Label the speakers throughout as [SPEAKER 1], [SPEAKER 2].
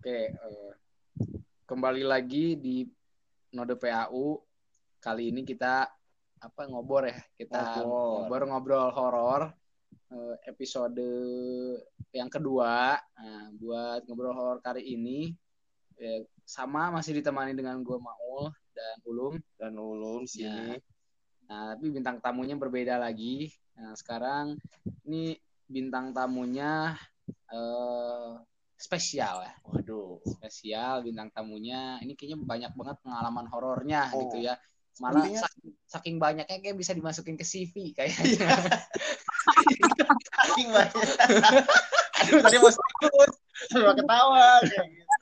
[SPEAKER 1] Oke, eh, kembali lagi di Node PAU. Kali ini kita apa ngobor ya? Kita
[SPEAKER 2] Ngobor.
[SPEAKER 1] ngobrol-ngobrol horor eh, episode yang kedua. Nah, buat ngobrol horor kali ini eh, sama masih ditemani dengan gue Maul dan Ulum.
[SPEAKER 2] dan ulum
[SPEAKER 1] Ya.
[SPEAKER 2] sini.
[SPEAKER 1] Nah, tapi bintang tamunya berbeda lagi. Nah, sekarang ini bintang tamunya eh, spesial ya.
[SPEAKER 2] Waduh.
[SPEAKER 1] Spesial bintang tamunya. Ini kayaknya banyak banget pengalaman horornya
[SPEAKER 2] Oh.
[SPEAKER 1] gitu ya. Malah saking, saking banyaknya kayak bisa dimasukin ke CV kayaknya.
[SPEAKER 2] Saking banyak. Aduh, tadi mau serius. Cuma ketawa kayak gitu.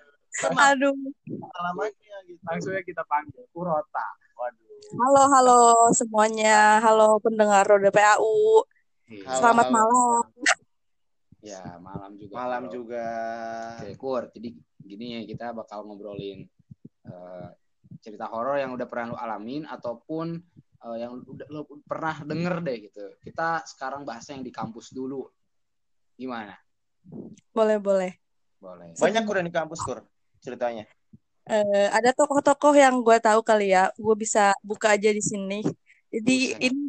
[SPEAKER 3] Aduh.
[SPEAKER 2] Pengalamannya gitu.
[SPEAKER 1] Langsung ya kita panggil Urota.
[SPEAKER 2] Waduh.
[SPEAKER 3] Halo, halo semuanya. Halo pendengar Roda PAU.
[SPEAKER 2] Halo,
[SPEAKER 3] Selamat
[SPEAKER 2] halo.
[SPEAKER 3] malam.
[SPEAKER 1] Ya, malam juga.
[SPEAKER 2] Malam
[SPEAKER 1] Bro.
[SPEAKER 2] juga.
[SPEAKER 1] Oke, Kur. Jadi gini ya, kita bakal ngobrolin eh, cerita horor yang udah pernah lu alamin ataupun eh, yang udah lu pernah denger deh gitu. Kita sekarang bahasnya yang di kampus dulu. Gimana?
[SPEAKER 3] Boleh, boleh.
[SPEAKER 1] Boleh.
[SPEAKER 2] Banyak kur yang di kampus kur ceritanya.
[SPEAKER 3] Eh, ada tokoh-tokoh yang gue tahu kali ya. Gue bisa buka aja di sini. Jadi ini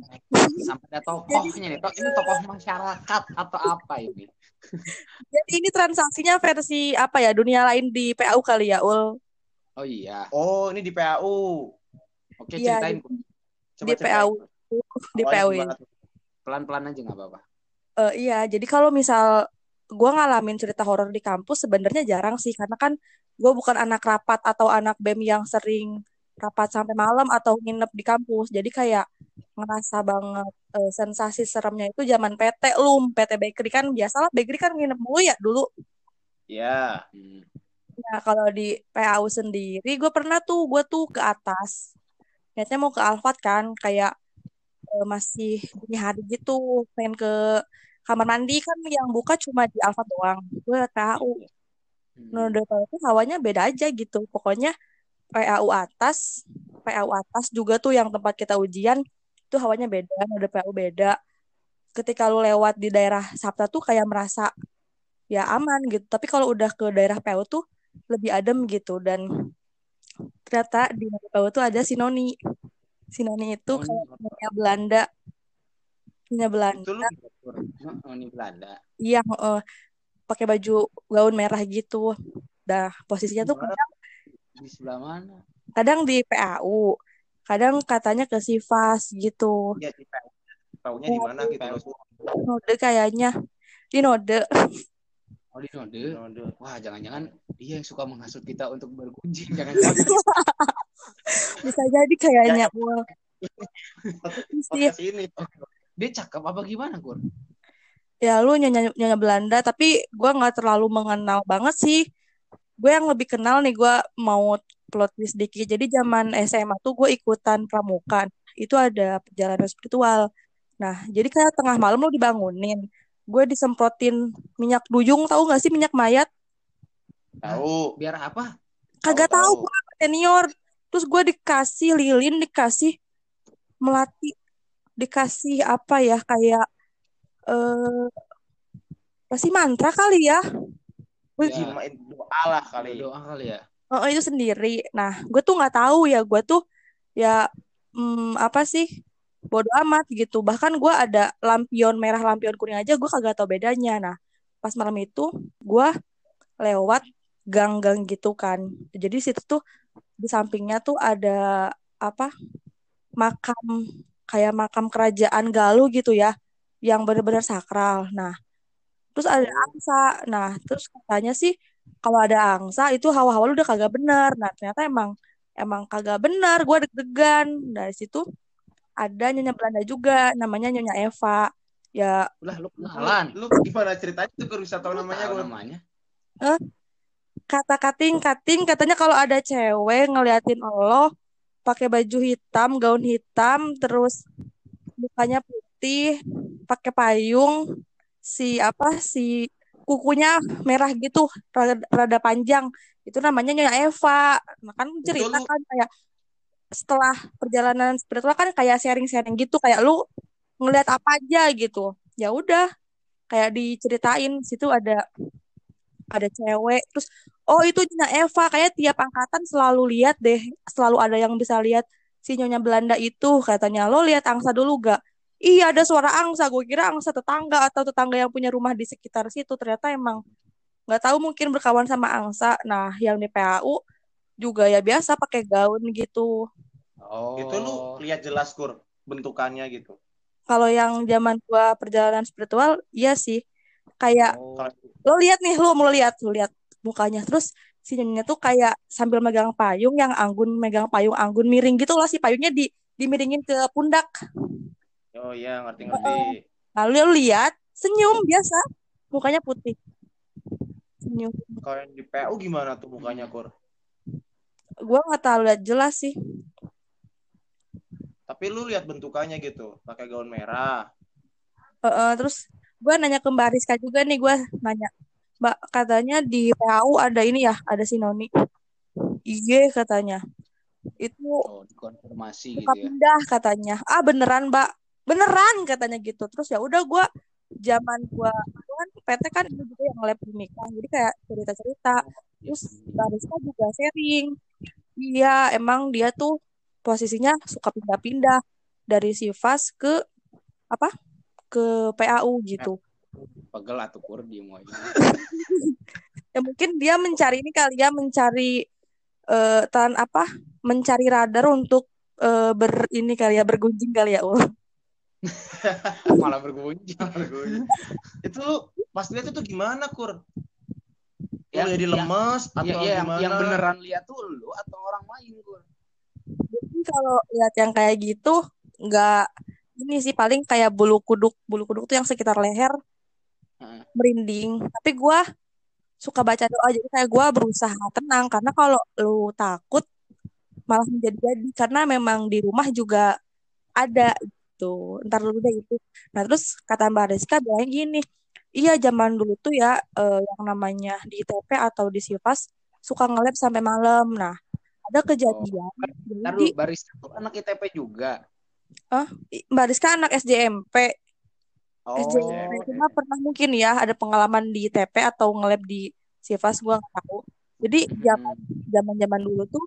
[SPEAKER 1] Sampai ada tokohnya nih. Ini tokoh masyarakat atau apa ini?
[SPEAKER 3] jadi ini transaksinya versi apa ya? Dunia lain di PAU kali ya, Ul.
[SPEAKER 1] Oh iya.
[SPEAKER 2] Oh, ini di PAU.
[SPEAKER 1] Oke,
[SPEAKER 3] Iya,
[SPEAKER 1] ceritain Kur.
[SPEAKER 2] Coba
[SPEAKER 3] Di
[SPEAKER 2] ceritain.
[SPEAKER 3] PAU. Di
[SPEAKER 2] Awalnya
[SPEAKER 3] PAU
[SPEAKER 2] gimana
[SPEAKER 3] ini.
[SPEAKER 2] tuh?
[SPEAKER 1] Pelan-pelan aja nggak apa-apa.
[SPEAKER 3] Eh, iya, jadi kalau misal gue ngalamin cerita horor di kampus sebenarnya jarang sih karena kan gue bukan anak rapat atau anak BEM yang sering rapat sampai malam atau nginep di kampus. Jadi kayak ngerasa banget eh, sensasi seremnya itu zaman PT lum, PT Bakery kan biasalah Bakery kan nginep mulu ya dulu.
[SPEAKER 2] Iya.
[SPEAKER 1] Hmm.
[SPEAKER 3] Nah, kalau di PAU sendiri gue pernah tuh gue tuh ke atas. Niatnya mau ke Alfat kan kayak eh, masih dini hari gitu pengen ke kamar mandi kan yang buka cuma di Alfat doang gue tahu
[SPEAKER 1] Hmm.
[SPEAKER 3] Node PAU itu hawanya beda aja gitu pokoknya PAU atas PAU atas juga tuh yang tempat kita ujian itu hawanya beda Node PAU beda. Ketika lu lewat di daerah Sabta tuh kayak merasa ya aman gitu. Tapi kalau udah ke daerah PAU tuh lebih adem gitu. Dan ternyata di PAU tuh ada Sinoni. Sinoni itu
[SPEAKER 1] Oh, ini
[SPEAKER 3] kayak punya Belanda. Punya Belanda.
[SPEAKER 1] Ini Belanda.
[SPEAKER 3] yang eh, pakai baju gaun merah gitu. Dah posisinya tuh kadang,
[SPEAKER 1] Di sebelah mana?
[SPEAKER 3] kadang di PAU, kadang katanya ke Sivas gitu.
[SPEAKER 2] ya di PAU. Taunya di mana gitu.
[SPEAKER 3] Node kayaknya di Node.
[SPEAKER 1] Oh, di Node.
[SPEAKER 2] Di Node.
[SPEAKER 1] Wah, jangan-jangan dia yang suka menghasut kita untuk berkunjing. Jangan-jangan.
[SPEAKER 3] Bisa jadi kayaknya. Wah, sih.
[SPEAKER 2] Podcast ini.
[SPEAKER 1] dia cakep apa gimana, Kur?
[SPEAKER 3] Ya lu nyanyi, nyanyi Belanda, tapi gua nggak terlalu mengenal banget sih. Gue yang lebih kenal nih, gua mau plot twist sedikit. Jadi zaman SMA tuh gue ikutan pramuka. Itu ada perjalanan spiritual. Nah, jadi kayak tengah malam lo dibangunin. Gue disemprotin minyak duyung, tahu nggak sih minyak mayat?
[SPEAKER 2] Tahu.
[SPEAKER 1] Biar apa?
[SPEAKER 3] Kagak
[SPEAKER 2] Tahu,
[SPEAKER 3] tahu
[SPEAKER 2] tahu.
[SPEAKER 3] gue senior. Terus gue dikasih lilin, dikasih melati, dikasih apa ya kayak eh kasih mantra kali ya. Gue
[SPEAKER 1] Ya.
[SPEAKER 2] Jimain doa lah kali.
[SPEAKER 1] Doa kali ya.
[SPEAKER 3] Oh, itu sendiri. Nah, gue tuh nggak tahu ya. Gue tuh ya hmm, apa sih? Bodoh amat gitu. Bahkan gue ada lampion merah, lampion kuning aja. Gue kagak tahu bedanya. Nah, pas malam itu gue lewat gang-gang gitu kan. Jadi situ tuh di sampingnya tuh ada apa? Makam kayak makam kerajaan Galuh gitu ya, yang benar-benar sakral. Nah, terus ada angsa. Nah, terus katanya sih kalau ada angsa itu hawa-hawa lu udah kagak bener. Nah, ternyata emang emang kagak bener. Gue deg-degan. Dari situ ada nyonya Belanda juga, namanya nyonya Eva. Ya,
[SPEAKER 1] Ulah lu kenalan.
[SPEAKER 2] Lu gimana ceritanya tuh kur bisa tahu namanya gue?
[SPEAKER 1] namanya.
[SPEAKER 3] kata kating-kating katanya kalau ada cewek ngeliatin lo pakai baju hitam, gaun hitam, terus mukanya putih, pakai payung, si apa si kukunya merah gitu, rada, rada panjang. Itu namanya Nyonya Eva. Nah, kan cerita
[SPEAKER 2] lu-
[SPEAKER 3] kan kayak setelah perjalanan spiritual kan kayak sharing-sharing gitu, kayak lu ngeliat apa aja gitu. Ya udah, kayak diceritain situ ada ada cewek terus oh itu Nyonya Eva kayak tiap angkatan selalu lihat deh selalu ada yang bisa lihat si Nyonya Belanda itu katanya lo lihat angsa dulu gak iya ada suara angsa. Gue kira angsa tetangga atau tetangga yang punya rumah di sekitar situ. Ternyata emang nggak tahu mungkin berkawan sama angsa. Nah yang di PAU juga ya biasa pakai gaun gitu.
[SPEAKER 1] Oh.
[SPEAKER 2] Itu lu lihat jelas kur bentukannya gitu.
[SPEAKER 3] kalau yang zaman gua perjalanan spiritual iya sih. Kayak
[SPEAKER 1] Oh.
[SPEAKER 3] lo lihat nih lo mau lihat lo lihat mukanya. Terus si nyonya tuh kayak sambil megang payung yang anggun megang payung anggun miring gitu loh. Si payungnya di dimiringin ke pundak
[SPEAKER 2] Oh iya ngerti-ngerti.
[SPEAKER 3] lalu lo lihat senyum biasa. Mukanya putih. Senyum.
[SPEAKER 2] Kalau yang di PU gimana tuh mukanya kur?
[SPEAKER 3] gua nggak tahu lihat jelas sih.
[SPEAKER 2] Tapi lu lihat bentukannya gitu, pakai gaun merah.
[SPEAKER 3] Heeh, terus gue nanya ke Mbak Rizka juga nih gue nanya Mbak katanya di PAU ada ini ya ada si Noni iya katanya. Itu
[SPEAKER 1] Oh, dikonfirmasi gitu ya.
[SPEAKER 3] pindah katanya. Ah beneran Mbak beneran katanya gitu. Terus ya udah gue zaman gue gua kan PT kan ini juga yang lab nikah jadi kayak cerita cerita terus Mbak Rizka juga sharing. Iya emang dia tuh posisinya suka pindah-pindah dari Sivas ke apa? Ke PAU gitu.
[SPEAKER 1] Pegel atau kur diem aja.
[SPEAKER 3] ya mungkin dia mencari ini kali ya mencari eh tan apa? Mencari radar untuk eh, ber ini kali ya bergunjing kali ya Ul.
[SPEAKER 1] Malah bergunjing.
[SPEAKER 2] itu lu pas lihat itu gimana kur?
[SPEAKER 1] Ya,
[SPEAKER 2] Lu jadi
[SPEAKER 1] yang-
[SPEAKER 2] lemes atau
[SPEAKER 1] yang,
[SPEAKER 2] gimana?
[SPEAKER 1] yang beneran lihat tuh lu atau orang lain kur.
[SPEAKER 3] Jadi kalau lihat yang kayak gitu nggak ini sih paling kayak bulu kuduk bulu kuduk tuh yang sekitar leher
[SPEAKER 1] Heeh.
[SPEAKER 3] merinding tapi gua suka baca doa jadi kayak gua berusaha tenang karena kalau lu takut malah menjadi-jadi karena memang di rumah juga ada gitu. Ntar dulu deh gitu. Nah terus kata Mbak Rizka bilang gini iya zaman dulu tuh ya eh, yang namanya di ITP atau di Sivas suka nge-lab sampai malam. Nah ada kejadian
[SPEAKER 1] Ntar
[SPEAKER 3] jadi
[SPEAKER 1] dulu, barista tuh anak ITP juga.
[SPEAKER 3] Mbak Rizka anak SJMP
[SPEAKER 1] Oh,
[SPEAKER 3] SJMP cuma pernah mungkin ya ada pengalaman di ITP atau nge-lab di Sivas gua nggak tahu. Jadi zaman zaman zaman dulu tuh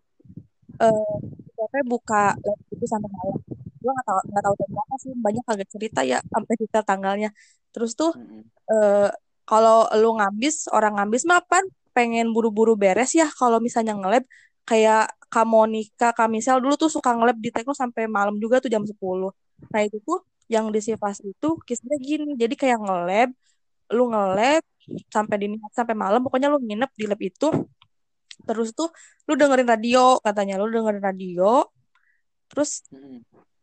[SPEAKER 3] eh ITP buka lab itu sampai malam gua nggak tahu nggak tahu dari mana sih banyak agak cerita ya sampai detail tanggalnya. Terus tuh
[SPEAKER 1] Mm-mm.
[SPEAKER 3] eh kalau lu ngabis orang ngabis mah kan pengen buru-buru beres ya. Kalau misalnya nge-lab kayak Kak Monica, Kak Michelle dulu tuh suka nge-lab di Tekno sampai malam juga tuh jam 10 nah itu tuh yang di Sivas itu kisahnya gini. Jadi kayak nge-lab lu nge-lab sampai dini sampai malam pokoknya lu nginep di lab itu. Terus tuh lu dengerin radio katanya. Lu dengerin radio. Terus.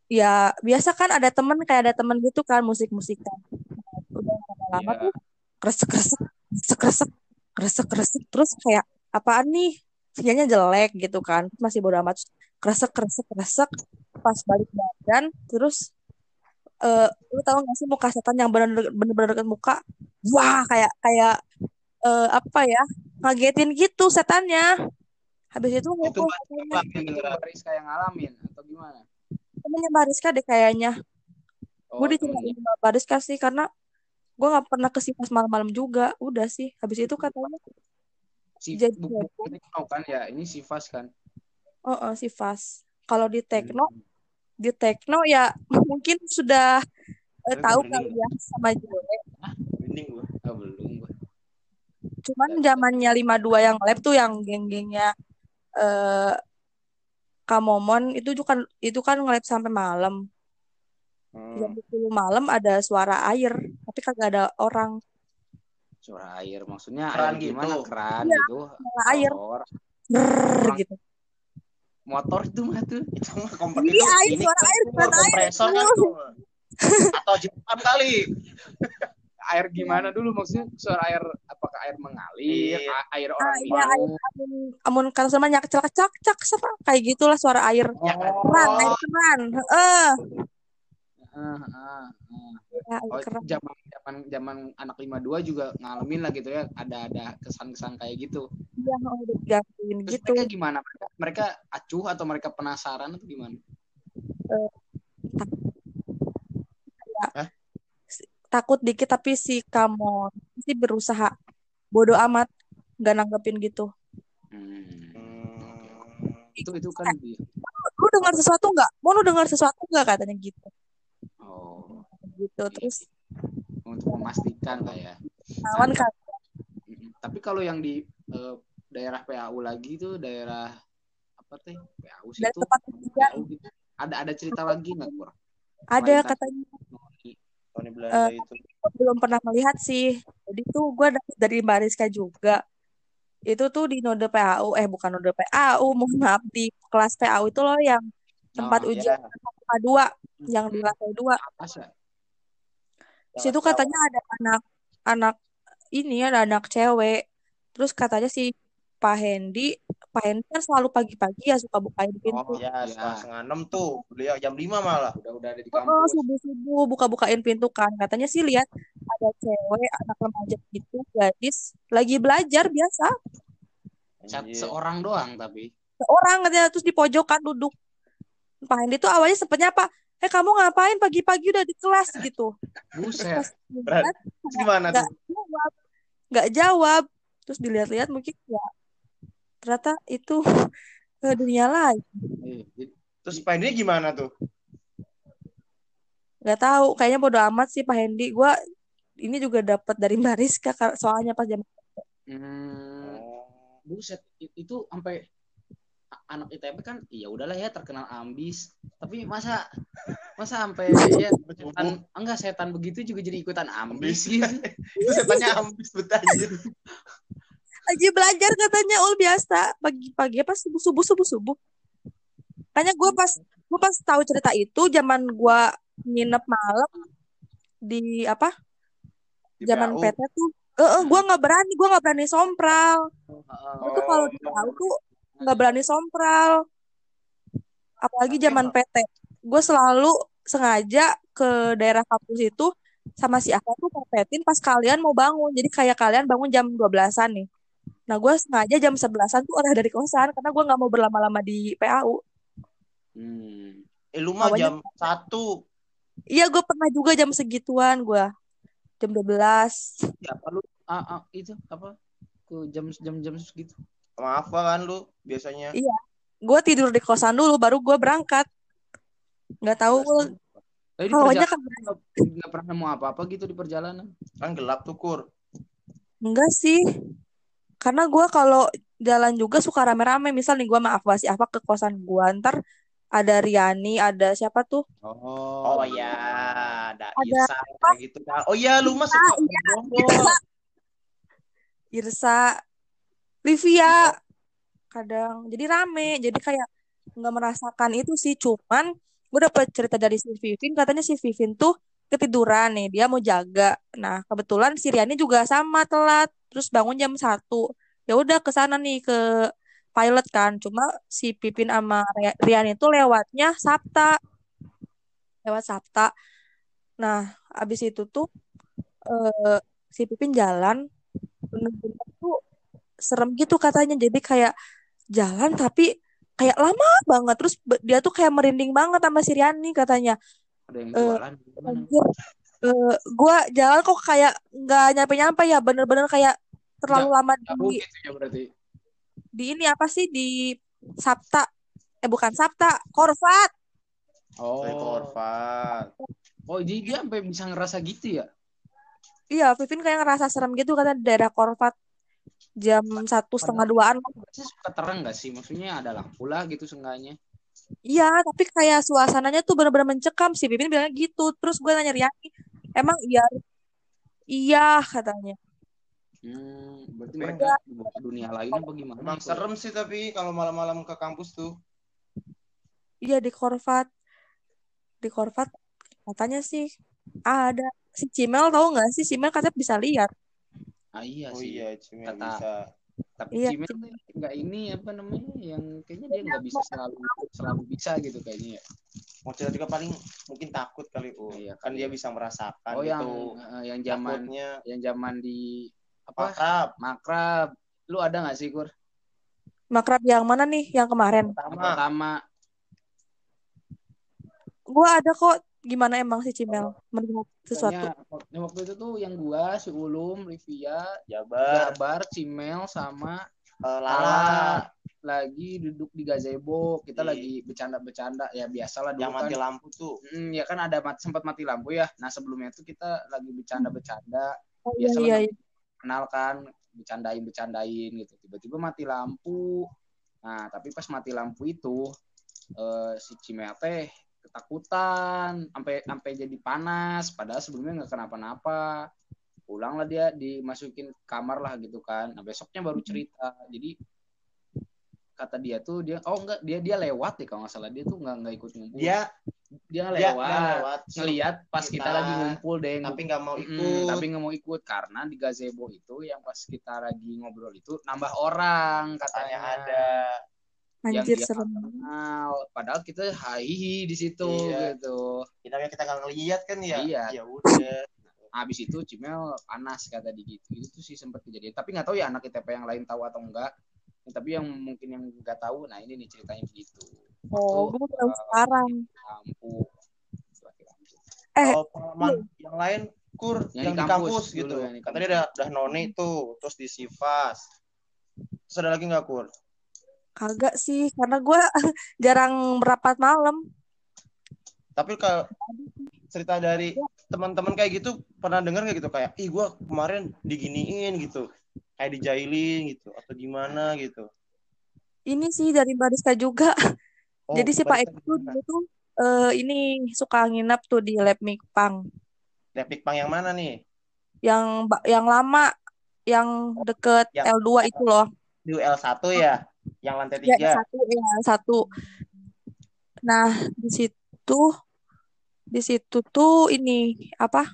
[SPEAKER 3] Ya biasa kan ada temen kayak ada temen gitu kan musik-musikan. Nah, udah lama-lama
[SPEAKER 1] Iya.
[SPEAKER 3] tuh? Kresek-kresek kresek-kresek kresek-kresek terus kayak apaan nih? Sinyalnya jelek gitu kan. Masih bodo amat. Kresek-kresek-kresek pas balik badan terus eh lu tahu gak sih muka setan yang bener-bener deket muka? Wah kayak kayak eh apa ya ngagetin gitu setannya. Habis itu
[SPEAKER 2] Itu.
[SPEAKER 1] Bariska yang ngalamin atau gimana?
[SPEAKER 3] Temennya Bariska deh kayaknya
[SPEAKER 1] Oh,
[SPEAKER 3] gue diceritain
[SPEAKER 1] temennya.
[SPEAKER 3] sama Bariska sih karena gue nggak pernah ke Sivas malam-malam juga udah sih habis itu katanya
[SPEAKER 1] Si,
[SPEAKER 3] jadi
[SPEAKER 1] Tekno kan ya, ini Sivas kan.
[SPEAKER 3] oh, oh Sivas kalau di Tekno
[SPEAKER 1] Hmm.
[SPEAKER 3] di Tekno ya mungkin sudah eh, tahu kali ya sama Jule
[SPEAKER 2] Mending gua.
[SPEAKER 1] Oh, belum gua.
[SPEAKER 3] cuman zamannya 52 yang lab tuh yang geng-gengnya eh Kamomon itu juga kan itu kan nge-lab sampai malam jam
[SPEAKER 2] Hmm.
[SPEAKER 3] 10 malam ada suara air tapi kagak ada orang
[SPEAKER 1] Suara air maksudnya
[SPEAKER 2] Keran
[SPEAKER 1] air gimana?
[SPEAKER 2] gitu.
[SPEAKER 1] Keran
[SPEAKER 3] Iya,
[SPEAKER 1] gitu.
[SPEAKER 3] suara air
[SPEAKER 1] Motor.
[SPEAKER 3] Brrrr, gitu
[SPEAKER 1] Motor itu mah tuh.
[SPEAKER 2] Itu mah
[SPEAKER 3] Iya,
[SPEAKER 2] itu
[SPEAKER 3] air,
[SPEAKER 2] ini
[SPEAKER 3] suara air, suara air.
[SPEAKER 2] kompresor kan tuh. Atau jepang kali.
[SPEAKER 1] Air gimana dulu maksudnya? Suara air apakah air mengalir?
[SPEAKER 2] Iya.
[SPEAKER 1] Air
[SPEAKER 3] ah
[SPEAKER 1] orang
[SPEAKER 3] iya air
[SPEAKER 1] minum?
[SPEAKER 3] amun amun kata sama nyak cak cak cak apa kayak gitulah suara air
[SPEAKER 2] Ya kan?
[SPEAKER 3] keran air keran eh
[SPEAKER 1] Ah, ah, ah.
[SPEAKER 3] air
[SPEAKER 1] Oh, zaman zaman zaman anak 52 juga ngalamin lah gitu ya. Ada ada kesan-kesan kayak gitu.
[SPEAKER 3] iya oh, udah digangguin
[SPEAKER 1] Terus
[SPEAKER 3] gitu
[SPEAKER 1] mereka gimana? Mereka, mereka acuh atau mereka penasaran atau gimana?
[SPEAKER 3] Takut dikit tapi si Kamon sih berusaha bodoh amat nggak nanggepin gitu.
[SPEAKER 1] Itu itu kan di
[SPEAKER 3] lu dengar sesuatu nggak? Mau lu dengar sesuatu nggak katanya gitu.
[SPEAKER 1] Oh.
[SPEAKER 3] Gitu terus
[SPEAKER 1] untuk memastikan lah ya.
[SPEAKER 3] Kawan kan
[SPEAKER 1] tapi kalau yang di eh, daerah PAU lagi tuh daerah apa teh? PAU sih
[SPEAKER 3] dari
[SPEAKER 1] itu
[SPEAKER 3] tempat kejadian.
[SPEAKER 1] PAU gitu. ada ada cerita lagi nggak kur
[SPEAKER 3] ada katanya
[SPEAKER 2] Tony Belanda
[SPEAKER 3] Eh,
[SPEAKER 2] itu.
[SPEAKER 3] belum pernah melihat sih. Jadi tuh gue dapet dari Mbak Rizka juga. Itu tuh di node PAU eh bukan node PAU mohon maaf di kelas PAU itu loh yang tempat
[SPEAKER 1] Oh,
[SPEAKER 3] ujian
[SPEAKER 2] ya.
[SPEAKER 3] dua yang di lantai dua. Situ katanya ada anak anak ini ada anak cewek. Terus katanya si Pak Hendi Pak kan selalu pagi-pagi ya suka bukain pintu
[SPEAKER 1] Oh,
[SPEAKER 2] Ya,
[SPEAKER 1] Iya.
[SPEAKER 2] setengah setengah enam tuh. Beliau jam lima malah.
[SPEAKER 1] udah udah ada di
[SPEAKER 3] Oh,
[SPEAKER 1] kampus
[SPEAKER 3] subuh-subuh buka-bukain pintu kan. Katanya sih lihat ada cewek, anak remaja gitu, gadis lagi belajar biasa.
[SPEAKER 1] Cat seorang doang tapi
[SPEAKER 3] Seorang katanya terus di pojokan duduk. Pak Hendi tuh awalnya sempetnya apa? Eh kamu ngapain pagi-pagi udah di kelas gitu.
[SPEAKER 1] buset
[SPEAKER 2] Terus gimana
[SPEAKER 3] nggak
[SPEAKER 2] tuh?
[SPEAKER 3] jawab, nggak jawab. Terus dilihat-lihat mungkin ya ternyata itu ke dunia lain.
[SPEAKER 1] Eh, jadi-
[SPEAKER 2] Terus Pak Hendy gimana tuh?
[SPEAKER 3] Nggak tahu, kayaknya bodo amat sih Pak Hendi. Gua ini juga dapat dari Mbak Rizka soalnya pas jam
[SPEAKER 1] hmm,
[SPEAKER 2] Oh.
[SPEAKER 1] buset itu sampai anak ITB kan ya udahlah ya terkenal ambis tapi masa masa sampai ya setan enggak setan begitu juga jadi ikutan ambis gitu
[SPEAKER 2] Itu setannya ambis betul.
[SPEAKER 3] Lagi belajar katanya ul biasa. Pagi-pagi apa? Subuh subuh subuh subuh. Makanya gue pas gue pas tahu cerita itu zaman gue nginep malam di apa?
[SPEAKER 2] Di
[SPEAKER 3] zaman. PT tuh eh eh, gue nggak berani gue nggak berani sompral. Gue tuh kalau
[SPEAKER 2] Oh.
[SPEAKER 3] di PAU tuh nggak berani sompral. Apalagi zaman PT gue selalu sengaja ke daerah kampus itu sama si Aku tuh perpetin pas kalian mau bangun. Jadi kayak kalian bangun jam 12-an nih nah gue sengaja jam 11-an tuh udah dari kosan karena gue nggak mau berlama-lama di PAU
[SPEAKER 1] hmm.
[SPEAKER 2] Eh lu mah
[SPEAKER 3] Awalnya-
[SPEAKER 2] jam satu.
[SPEAKER 3] iya gue pernah juga jam segituan gue jam 12
[SPEAKER 1] ya apa lu? Ah, ah, itu apa? Ke jam jam jam segitu.
[SPEAKER 2] Maaf kan lu biasanya.
[SPEAKER 3] Iya. gue tidur di kosan dulu baru gue berangkat. Nggak tahu. Gue
[SPEAKER 1] Tapi di
[SPEAKER 3] awalnya
[SPEAKER 1] perjalanan
[SPEAKER 3] kan
[SPEAKER 1] nggak- nggak pernah nemu apa-apa gitu di perjalanan.
[SPEAKER 2] Kan gelap tuh kur.
[SPEAKER 3] enggak sih karena gue kalau jalan juga suka rame-rame. Misal nih gue maaf si apa ke kosan gue ntar ada Riani ada siapa tuh?
[SPEAKER 2] Oh, ya, ada
[SPEAKER 3] Ada
[SPEAKER 2] Irsa kayak gitu kan. Oh iya, lu suka
[SPEAKER 3] iya,
[SPEAKER 2] ngobrol.
[SPEAKER 3] Irsa. Livia. Kadang. Jadi rame. Jadi kayak nggak merasakan itu sih. Cuman gue dapet cerita dari si Vivin. Katanya si Vivin tuh ketiduran nih dia mau jaga. Nah kebetulan si Riani juga sama telat terus bangun jam satu. Ya udah ke sana nih ke pilot kan. Cuma si Pipin sama Ria- Riani itu lewatnya Sabta. Lewat Sabta. Nah abis itu tuh eh, si Pipin jalan. Bener-bener tuh serem gitu katanya. Jadi kayak jalan tapi kayak lama banget. Terus dia tuh kayak merinding banget sama si Riani katanya
[SPEAKER 1] ada yang
[SPEAKER 3] Eh,
[SPEAKER 1] jualan gimana?
[SPEAKER 3] anjir. Eh, gua jalan kok kayak nggak nyampe-nyampe ya bener-bener kayak terlalu lama di
[SPEAKER 1] gitu ya berarti?
[SPEAKER 3] di ini apa sih? Di Sabta. Eh bukan Sabta Korvat.
[SPEAKER 1] Oh.
[SPEAKER 2] Korvat.
[SPEAKER 1] oh jadi dia sampai bisa ngerasa gitu ya?
[SPEAKER 3] Iya Vivin kayak ngerasa serem gitu kata di daerah Korvat. Jam satu setengah duaan.
[SPEAKER 1] Suka terang gak sih? Maksudnya ada lampu lah gitu seenggaknya
[SPEAKER 3] Iya, tapi kayak suasananya tuh bener-bener mencekam sih. Pipin bilang gitu. Terus gue nanya Riani, emang iya? Iya katanya.
[SPEAKER 1] hmm, berarti
[SPEAKER 2] Tapi
[SPEAKER 1] mereka dibawa ke dunia lain apa gimana
[SPEAKER 2] Emang serem sih tapi kalau malam-malam ke kampus tuh.
[SPEAKER 3] Iya di Korvat. Di Korvat katanya sih ada si Cimel tahu nggak sih? Cimel katanya bisa lihat.
[SPEAKER 1] ah iya
[SPEAKER 2] Oh
[SPEAKER 1] sih
[SPEAKER 2] iya, Cimel
[SPEAKER 1] Kata-
[SPEAKER 2] bisa.
[SPEAKER 1] Tapi
[SPEAKER 3] Iya,
[SPEAKER 1] Cimel nggak ini apa namanya yang kayaknya dia nggak bisa selalu selalu bisa gitu kayaknya ya
[SPEAKER 2] Mau cerita juga paling mungkin takut kali. Oh,
[SPEAKER 1] Iya,
[SPEAKER 2] kan dia bisa merasakan
[SPEAKER 1] oh yang
[SPEAKER 2] gitu.
[SPEAKER 1] eh, yang zaman
[SPEAKER 2] Takutnya
[SPEAKER 1] yang zaman di apa
[SPEAKER 2] makrab.
[SPEAKER 1] makrab lu ada nggak sih kur
[SPEAKER 3] Makrab yang mana nih? Yang kemarin.
[SPEAKER 1] yang
[SPEAKER 2] Pertama,
[SPEAKER 1] pertama
[SPEAKER 3] Gue ada kok. Gimana emang si Cimel melihat sesuatu?
[SPEAKER 1] Kayaknya waktu- yang waktu itu tuh yang gua si Ulum Livia
[SPEAKER 2] Jabar,
[SPEAKER 1] Jabar Cimel sama
[SPEAKER 2] eh,
[SPEAKER 1] Lala
[SPEAKER 2] Lala.
[SPEAKER 1] lagi duduk di gazebo kita
[SPEAKER 2] Iya.
[SPEAKER 1] lagi bercanda-bercanda ya biasalah dulu
[SPEAKER 2] Yang
[SPEAKER 1] kan
[SPEAKER 2] mati lampu tuh.
[SPEAKER 1] Hmm, ya kan ada mat, sempat mati lampu ya nah sebelumnya itu kita lagi bercanda-bercanda
[SPEAKER 3] Oh, iya
[SPEAKER 1] biasa
[SPEAKER 3] iya. iya.
[SPEAKER 1] kenal kan bercandain bercandain gitu tiba-tiba mati lampu nah tapi pas mati lampu itu eh, si Cimea teh ketakutan sampai sampai jadi panas padahal sebelumnya nggak kenapa-napa. Pulanglah dia dimasukin kamar lah gitu kan. Nah besoknya baru cerita. Jadi kata dia tuh dia oh enggak dia dia lewat ya kalau nggak salah. Dia tuh nggak nggak ikut ngumpul.
[SPEAKER 2] Dia
[SPEAKER 1] dia lewat,
[SPEAKER 2] dia lewat.
[SPEAKER 1] ngelihat pas kita,
[SPEAKER 2] kita,
[SPEAKER 1] lagi ngumpul deh
[SPEAKER 2] tapi nggak mau
[SPEAKER 1] Mm,
[SPEAKER 2] ikut.
[SPEAKER 1] tapi nggak mau ikut. Karena di gazebo itu yang pas kita lagi ngobrol itu nambah orang katanya.
[SPEAKER 2] Katanya ada.
[SPEAKER 1] Yang
[SPEAKER 3] Anjir
[SPEAKER 1] dia
[SPEAKER 3] serem.
[SPEAKER 1] kenal padahal kita hai di situ
[SPEAKER 2] Iya.
[SPEAKER 1] gitu
[SPEAKER 2] Kita kita nggak ngeliat kan ya.
[SPEAKER 1] Iya.
[SPEAKER 2] Ya udah.
[SPEAKER 1] habis itu Cimel panas kata di gitu itu sih sempat kejadian tapi nggak tahu ya anak ITP yang lain tahu atau enggak tapi yang mungkin yang nggak tahu nah ini nih ceritanya begitu
[SPEAKER 3] Oh, gue tahu sekarang.
[SPEAKER 1] lampu.
[SPEAKER 3] Eh,
[SPEAKER 2] Kalau pengalaman yang lain kur
[SPEAKER 1] Yang
[SPEAKER 2] yang,
[SPEAKER 1] di kampus
[SPEAKER 2] kampus,
[SPEAKER 1] dulu,
[SPEAKER 2] gitu.
[SPEAKER 1] yang di
[SPEAKER 2] Katanya
[SPEAKER 1] kampus.
[SPEAKER 2] udah udah noni tuh, terus di Sivas. Terus ada lagi nggak kur?
[SPEAKER 3] Kagak sih, karena gue jarang merapat malam.
[SPEAKER 2] Tapi kalau cerita dari teman-teman kayak gitu pernah dengar nggak gitu kayak, ih gua kemarin diginiin gitu, kayak dijailin gitu atau gimana gitu.
[SPEAKER 3] Ini sih dari Bariska juga.
[SPEAKER 2] Oh,
[SPEAKER 3] Jadi si Pak
[SPEAKER 2] barista
[SPEAKER 3] Eko tuh eh, ini suka nginap tuh di lab Mikpang.
[SPEAKER 2] Replik pang yang mana nih?
[SPEAKER 3] Yang yang lama, yang deket
[SPEAKER 2] Yang-
[SPEAKER 3] L2 itu loh.
[SPEAKER 2] Di L1 ya, yang lantai
[SPEAKER 3] Ya,
[SPEAKER 2] tiga.
[SPEAKER 3] satu, ya, satu. Nah, di situ, di situ tuh ini apa?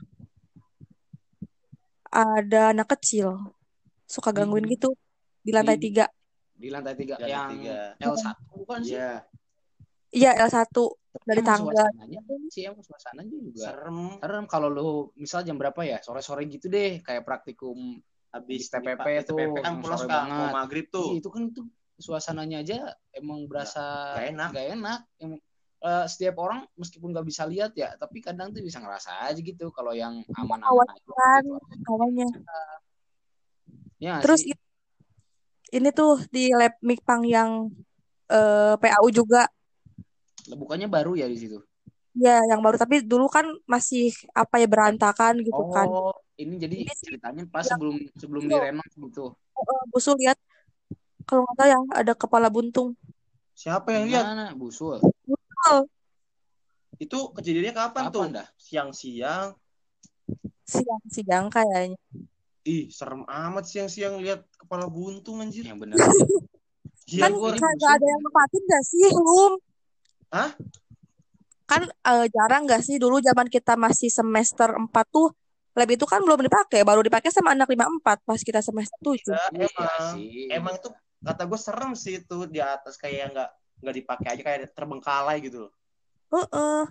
[SPEAKER 3] Ada anak kecil suka gangguin
[SPEAKER 1] Hmm.
[SPEAKER 3] gitu di lantai
[SPEAKER 1] Di-
[SPEAKER 3] tiga.
[SPEAKER 1] di lantai tiga
[SPEAKER 2] Lantai
[SPEAKER 1] yang
[SPEAKER 2] tiga.
[SPEAKER 1] L1 bukan sih
[SPEAKER 2] Iya,
[SPEAKER 3] Iya, L1 dari
[SPEAKER 1] Emang
[SPEAKER 3] tangga.
[SPEAKER 1] suasananya sih emang suasananya juga
[SPEAKER 2] serem.
[SPEAKER 1] serem kalau lu misal jam berapa ya sore-sore gitu deh kayak praktikum
[SPEAKER 2] Habis
[SPEAKER 1] TPP
[SPEAKER 2] di-
[SPEAKER 1] tuh,
[SPEAKER 2] TPP kan
[SPEAKER 1] yang
[SPEAKER 2] pulang
[SPEAKER 1] sore
[SPEAKER 2] suka
[SPEAKER 1] banget.
[SPEAKER 2] mau maghrib tuh.
[SPEAKER 1] Iya, itu kan tuh suasananya aja emang berasa
[SPEAKER 2] Gak enak.
[SPEAKER 1] gak enak. Em- eh, setiap orang meskipun nggak bisa lihat ya, tapi kadang tuh bisa ngerasa aja gitu kalau yang aman-aman aja.
[SPEAKER 3] Kawan.
[SPEAKER 1] gitu.
[SPEAKER 3] Awalnya.
[SPEAKER 1] Ya,
[SPEAKER 3] Terus
[SPEAKER 1] sih.
[SPEAKER 3] ini tuh di lab Mikpang yang eh, PAU juga.
[SPEAKER 1] bukannya baru ya di situ.
[SPEAKER 3] Ya, yang baru tapi dulu kan masih apa ya berantakan gitu kan.
[SPEAKER 1] Oh, ini jadi ceritanya pas
[SPEAKER 3] ya.
[SPEAKER 1] sebelum sebelum
[SPEAKER 3] Iya.
[SPEAKER 1] direnov gitu.
[SPEAKER 3] Eh, Busul lihat kalau nggak tahu ya ada kepala buntung.
[SPEAKER 2] Siapa yang lihat?
[SPEAKER 1] Gimana, Busul?
[SPEAKER 2] Itu kejadiannya kapan, tuh?
[SPEAKER 1] Kapan dah?
[SPEAKER 2] Siang-siang.
[SPEAKER 3] Siang-siang kayaknya.
[SPEAKER 2] Ih, serem amat siang-siang lihat kepala buntung anjir.
[SPEAKER 1] Yang bener.
[SPEAKER 2] Iya,
[SPEAKER 3] kan kagak ada yang nempatin gak sih, Lum?
[SPEAKER 2] Hah?
[SPEAKER 3] Kan eh, jarang gak sih dulu zaman kita masih semester 4 tuh lab itu kan belum dipakai, baru dipakai sama anak 54 pas kita semester 7.
[SPEAKER 2] Ya,
[SPEAKER 1] Iya
[SPEAKER 2] emang.
[SPEAKER 1] sih.
[SPEAKER 2] Emang itu kata gue serem sih itu di atas kayak nggak nggak dipakai aja kayak terbengkalai gitu loh.
[SPEAKER 3] Heeh.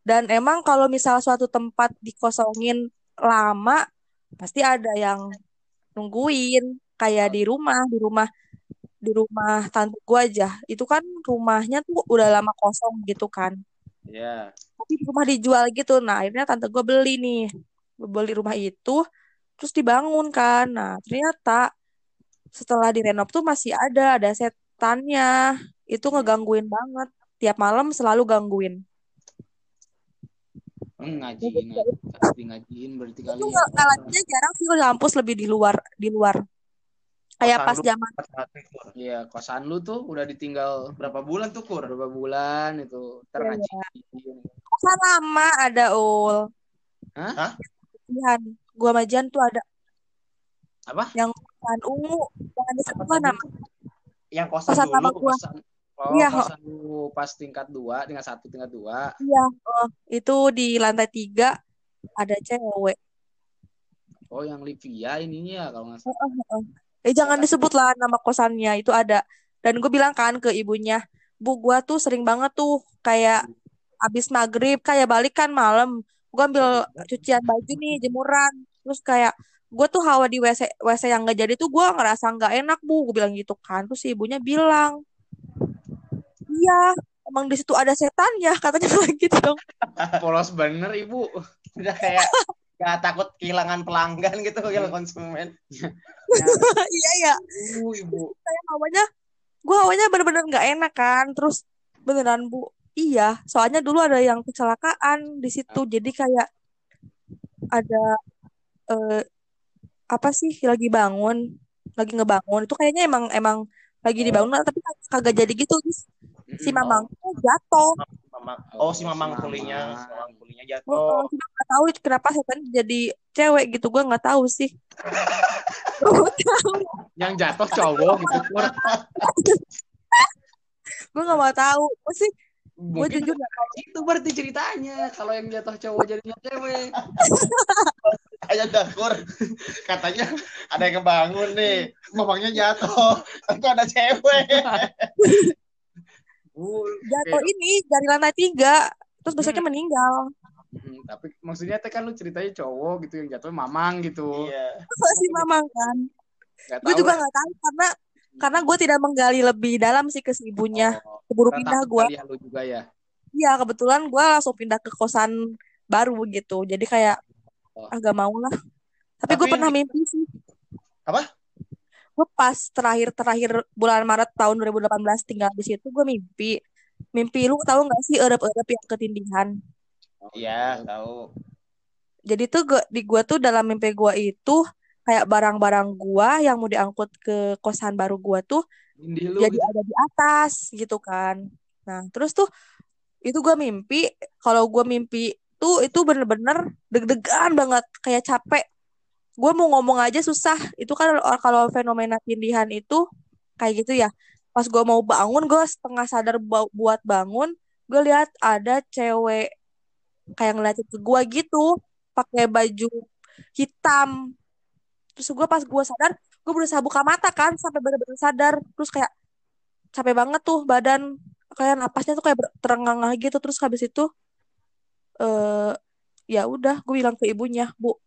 [SPEAKER 3] Dan emang kalau misal suatu tempat dikosongin lama, pasti ada yang nungguin. Kayak di rumah, di rumah, di rumah tante gua aja. Itu kan rumahnya tuh udah lama kosong gitu kan.
[SPEAKER 2] Iya.
[SPEAKER 3] Tapi rumah dijual gitu. Nah, akhirnya tante gua beli nih. Beli rumah itu, terus dibangun kan. Nah, ternyata setelah direnov tuh masih ada, ada setannya. Itu ngegangguin banget. Tiap malam selalu gangguin.
[SPEAKER 1] Ngajiin, ngajiin, berarti kali
[SPEAKER 3] itu
[SPEAKER 1] ya.
[SPEAKER 3] ngajinya jarang sih di kampus lebih di luar di luar kayak
[SPEAKER 2] Kosan
[SPEAKER 3] pas zaman.
[SPEAKER 1] Iya, kosan lu tuh udah ditinggal
[SPEAKER 2] Berapa bulan tuh kur?
[SPEAKER 1] berapa bulan itu ntar
[SPEAKER 3] Iya.
[SPEAKER 1] ngajiin.
[SPEAKER 3] kosan lama ada ul
[SPEAKER 1] Hah?
[SPEAKER 2] Hah?
[SPEAKER 3] Jihan gua majan tuh ada
[SPEAKER 1] Apa?
[SPEAKER 3] yang kosan ungu jangan disebut
[SPEAKER 2] Apa
[SPEAKER 3] nama
[SPEAKER 2] Yang kosan
[SPEAKER 3] Kosan
[SPEAKER 2] dulu.
[SPEAKER 3] gua.
[SPEAKER 1] Kosan, oh,
[SPEAKER 3] Iya.
[SPEAKER 1] kosan lu pas tingkat dua, tingkat satu, tingkat dua.
[SPEAKER 3] iya oh, itu di lantai tiga ada cewek
[SPEAKER 1] Oh, yang Livia ininya ya kalau nggak salah.
[SPEAKER 3] Heeh, heeh. eh jangan disebut lah nama kosannya itu ada dan gue bilang kan ke ibunya bu gua tuh sering banget tuh kayak abis maghrib kayak balik kan malam gue ambil cucian baju nih jemuran terus kayak gue tuh hawa di wc wc yang nggak jadi tuh gue ngerasa nggak enak bu. Gue bilang gitu kan. Terus si ibunya bilang iya emang di situ ada setannya katanya gitu dong.
[SPEAKER 1] Polos bener ibu.
[SPEAKER 2] Udah kayak nggak takut kehilangan pelanggan gitu kehilangan konsumen.
[SPEAKER 3] iya. Ya
[SPEAKER 1] Ibu, ibu.
[SPEAKER 3] kayak hawanya gue awalnya bener-bener nggak enak kan. Terus beneran bu. Iya soalnya dulu ada yang kecelakaan di situ. Jadi kayak ada eh, apa sih lagi bangun lagi ngebangun itu kayaknya emang emang lagi dibangun tapi kagak jadi gitu terus si mamang tuh jatuh.
[SPEAKER 2] Oh, si
[SPEAKER 1] Oh, si
[SPEAKER 2] mamang
[SPEAKER 1] Mamang.
[SPEAKER 2] kulinya, si mamang kulinya
[SPEAKER 3] oh,
[SPEAKER 2] jatuh.
[SPEAKER 3] cuma nggak tahu kenapa setan jadi cewek gitu gue nggak tahu sih
[SPEAKER 1] Yang jatuh cowok gitu.
[SPEAKER 3] Gue nggak mau tahu gue sih gue
[SPEAKER 1] Mungkin
[SPEAKER 3] jujur nggak tahu
[SPEAKER 1] itu berarti ceritanya. Kalau yang jatuh cowok jadinya cewek.
[SPEAKER 2] Ayo dakur. Katanya ada yang kebangun nih. Mamangnya jatuh. Itu ada cewek.
[SPEAKER 3] Jatuh ini dari lantai tiga terus besoknya
[SPEAKER 1] Hmm.
[SPEAKER 3] meninggal
[SPEAKER 1] Mm, tapi maksudnya teh kan lu ceritanya cowok gitu yang jatuh mamang gitu.
[SPEAKER 2] Iya.
[SPEAKER 3] si mamang kan
[SPEAKER 1] Gak
[SPEAKER 3] gue
[SPEAKER 1] tahu
[SPEAKER 3] juga nggak tahu karena karena gue tidak menggali lebih dalam sih ke si ibunya
[SPEAKER 1] Oh,
[SPEAKER 3] keburu
[SPEAKER 1] karena
[SPEAKER 3] pindah gue
[SPEAKER 1] ya lu juga ya.
[SPEAKER 3] iya kebetulan gue langsung pindah ke kosan baru gitu jadi kayak
[SPEAKER 1] Oh.
[SPEAKER 3] agak mau lah tapi, gue
[SPEAKER 2] Tapi-
[SPEAKER 3] pernah mimpi sih
[SPEAKER 2] Apa?
[SPEAKER 3] gue pas terakhir terakhir bulan Maret tahun 2018 tinggal di situ gue mimpi mimpi lu tahu nggak sih erep-erep yang ketindihan
[SPEAKER 1] Oh,
[SPEAKER 2] Iya, tahu.
[SPEAKER 3] jadi tuh gua, di gua tuh dalam mimpi gua itu kayak barang-barang gua yang mau diangkut ke kosan baru gua tuh
[SPEAKER 1] Indih lu
[SPEAKER 3] jadi
[SPEAKER 1] gitu.
[SPEAKER 3] ada di atas gitu kan. Nah terus tuh itu gua mimpi kalau gua mimpi tuh itu bener-bener deg-degan banget kayak capek. Gua mau ngomong aja susah. Itu kan kalau fenomena tindihan itu kayak gitu ya. Pas gua mau bangun gua setengah sadar bu- buat bangun gue lihat ada cewek kayak ngeliatin ke gua gitu pakai baju hitam terus gue pas gue sadar gue berusaha buka mata kan sampai bener-bener sadar. Terus kayak capek banget tuh badan. Kayak napasnya tuh kayak terengah-engah gitu. Terus habis itu eh ya udah gue bilang ke ibunya bu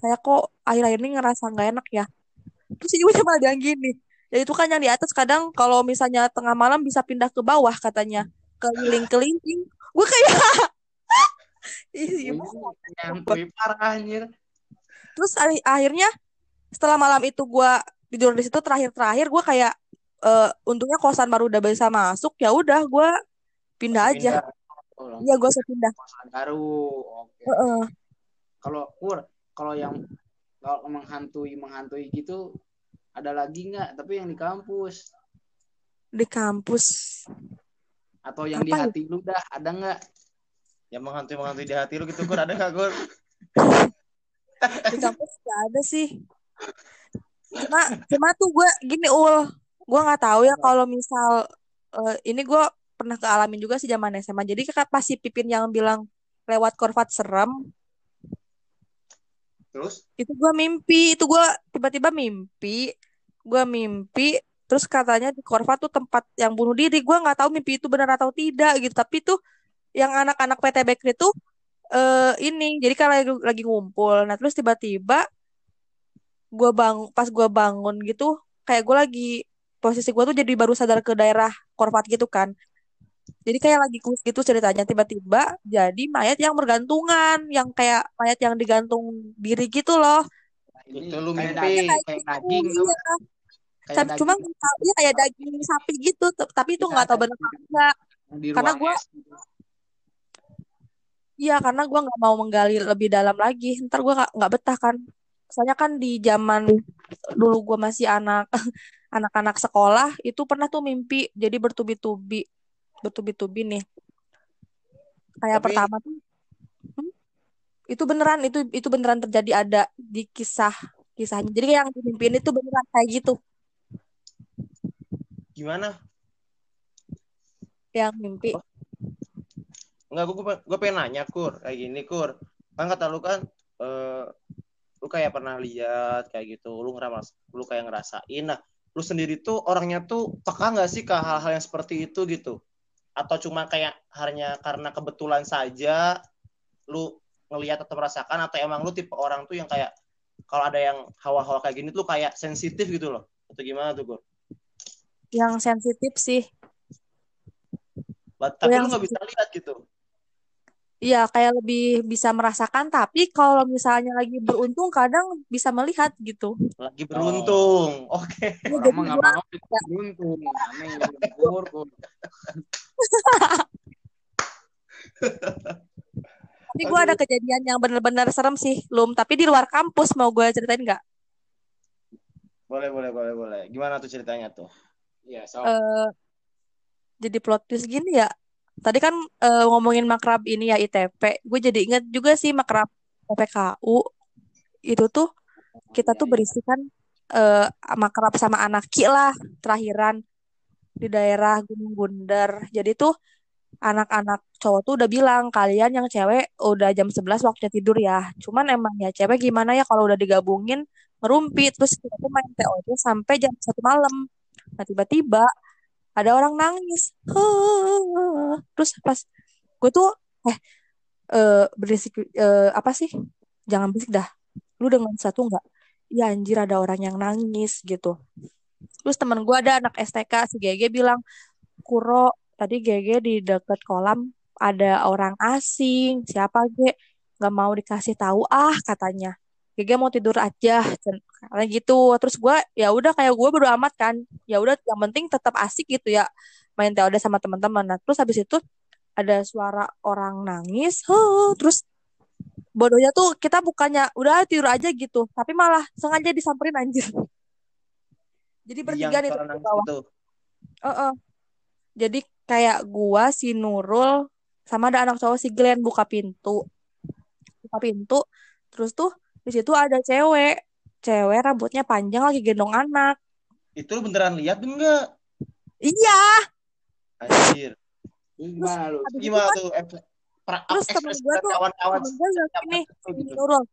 [SPEAKER 3] saya kok akhir-akhir ini ngerasa nggak enak ya? Terus ibunya malah bilang gini ya itu kan yang di atas kadang kalau misalnya tengah malam bisa pindah ke bawah katanya. Keliling-keliling gue kayak Ih, ibu
[SPEAKER 1] parah anjir.
[SPEAKER 3] terus akhirnya setelah malam itu gua tidur di situ terakhir-terakhir gua kayak eh untungnya kosan baru udah bisa masuk ya udah gua pindah aja
[SPEAKER 1] Oh,
[SPEAKER 3] iya gua usah pindah
[SPEAKER 1] kosan baru. Oke.
[SPEAKER 3] Heeh.
[SPEAKER 1] Kalau kur, kalau yang kalau menghantui menghantui gitu ada lagi nggak? Tapi yang di kampus
[SPEAKER 3] di kampus
[SPEAKER 1] atau yang di
[SPEAKER 3] Apa ya?
[SPEAKER 1] hati lu dah ada nggak?
[SPEAKER 2] Yang menghantui menghantui di hati lu gitu, Gur. Ada nggak, Gur?
[SPEAKER 3] di kampus gak ada sih cuma cuma tuh gua gini ul. Gua nggak tahu ya kalau misal eh, ini gua pernah kealamin juga sih zaman SMA jadi kakak pas si Pipin yang bilang lewat korvat serem
[SPEAKER 2] Terus?
[SPEAKER 3] itu gua mimpi. Itu gua tiba-tiba mimpi gua mimpi terus katanya di Korva tuh tempat yang bunuh diri. Gua nggak tahu mimpi itu benar atau tidak gitu. Tapi tuh yang anak-anak PT Bakery tuh eh ini. Jadi lagi, lagi ngumpul. Nah terus tiba-tiba gua bang pas gua bangun gitu kayak gua lagi posisi gua tuh jadi baru sadar ke daerah Korvat gitu kan. Jadi kayak lagi kus gitu ceritanya tiba-tiba jadi mayat yang bergantungan yang kayak mayat yang digantung diri gitu loh.
[SPEAKER 2] Itu lu mimpi.
[SPEAKER 1] daging, kayak daging,
[SPEAKER 3] Iya.
[SPEAKER 1] Kayak
[SPEAKER 3] cuma tahu ya kayak daging sapi gitu tapi itu nggak tahu benar apa enggak. Karena
[SPEAKER 1] es gitu.
[SPEAKER 3] iya karena gua nggak mau menggali lebih dalam lagi. Ntar gua nggak nggak betah kan soalnya kan di zaman dulu gua masih anak anak-anak sekolah itu pernah tuh mimpi jadi bertubi-tubi bertubi-tubi nih kayak
[SPEAKER 2] Tapi-
[SPEAKER 3] pertama tuh hmm, itu beneran itu itu beneran terjadi ada di kisah kisahnya jadi yang dimimpin itu beneran kayak gitu
[SPEAKER 2] Gimana?
[SPEAKER 3] yang mimpi
[SPEAKER 2] Enggak, gue, gue pengen nanya, Kur. Kayak gini, Kur. Kan kata lu kan, lu kayak pernah lihat kayak gitu. Lu ngeras, lu kayak ngerasain. Nah, lu sendiri tuh orangnya tuh peka nggak sih ke hal-hal yang seperti itu gitu? Atau cuma kayak hanya karena kebetulan saja lu ngelihat atau merasakan atau emang lu tipe orang tuh yang kayak kalau ada yang hawa-hawa kayak gini tuh kayak sensitif gitu loh. Atau gimana tuh, Kur?
[SPEAKER 3] yang sensitif sih
[SPEAKER 2] But- Tapi
[SPEAKER 3] yang
[SPEAKER 2] lu nggak bisa lihat gitu.
[SPEAKER 3] Iya, kayak lebih bisa merasakan, tapi kalau misalnya lagi beruntung kadang bisa melihat gitu.
[SPEAKER 2] Lagi beruntung. Oke.
[SPEAKER 3] Iya,
[SPEAKER 1] Orang nggak mau beruntung. Aneh bersyukur. Kur.
[SPEAKER 3] tapi gua ada kejadian yang bener-bener serem sih, Lum. Tapi di luar kampus mau gue ceritain nggak?
[SPEAKER 2] Boleh, boleh, boleh, boleh. Gimana tuh ceritanya tuh?
[SPEAKER 1] Iya, so.
[SPEAKER 3] Eh, jadi plot twist gini ya. Tadi kan eh, ngomongin makrab ini ya ITP. Gue jadi inget juga sih makrab PPKU. Itu tuh kita tuh
[SPEAKER 1] Iya, iya.
[SPEAKER 3] berisi kan eh, makrab sama anak ki lah terakhiran di daerah Gunung Bunder. Jadi tuh anak-anak cowok tuh udah bilang kalian yang cewek udah jam 11 waktunya tidur ya. Cuman emang ya cewek gimana ya kalau udah digabungin ngerumpi terus kita tuh main TOD sampai jam satu malam. Nah tiba-tiba ada orang nangis. Huh. Terus pas gue tuh eh eh, berisik eh, apa sih? Jangan berisik dah. Lu dengan satu nggak? Ya anjir ada orang yang nangis gitu. Terus temen gue ada anak STK si Gege bilang, Kuro tadi Gege di deket kolam ada orang asing. Siapa Ge? Gak mau dikasih tahu ah katanya. Gege mau tidur aja, karena gitu. Terus gue ya udah kayak gue bodo amat kan. Ya udah yang penting tetap asik gitu ya main TOD sama teman-teman. Nah terus habis itu ada suara orang nangis. Huh, terus bodohnya tuh kita bukannya udah tidur aja gitu, tapi malah sengaja disamperin anjir. Jadi bertiga nih
[SPEAKER 2] nangis
[SPEAKER 3] bawah.
[SPEAKER 2] itu.
[SPEAKER 3] Heeh. Jadi kayak gua si Nurul sama ada anak cowok si Glenn buka pintu. Buka pintu. Terus tuh di situ ada cewek. Cewek rambutnya panjang lagi gendong anak.
[SPEAKER 2] Itu beneran lihat enggak?
[SPEAKER 3] Iya.
[SPEAKER 2] Anjir.
[SPEAKER 1] Gimana lu?
[SPEAKER 2] Gimana
[SPEAKER 3] kan
[SPEAKER 2] tuh pra-
[SPEAKER 3] terus temen
[SPEAKER 2] dari
[SPEAKER 3] tuh
[SPEAKER 2] kawan-kawan
[SPEAKER 3] temen gua bilang
[SPEAKER 2] setiap
[SPEAKER 3] gini
[SPEAKER 2] gitu.
[SPEAKER 3] Nurul.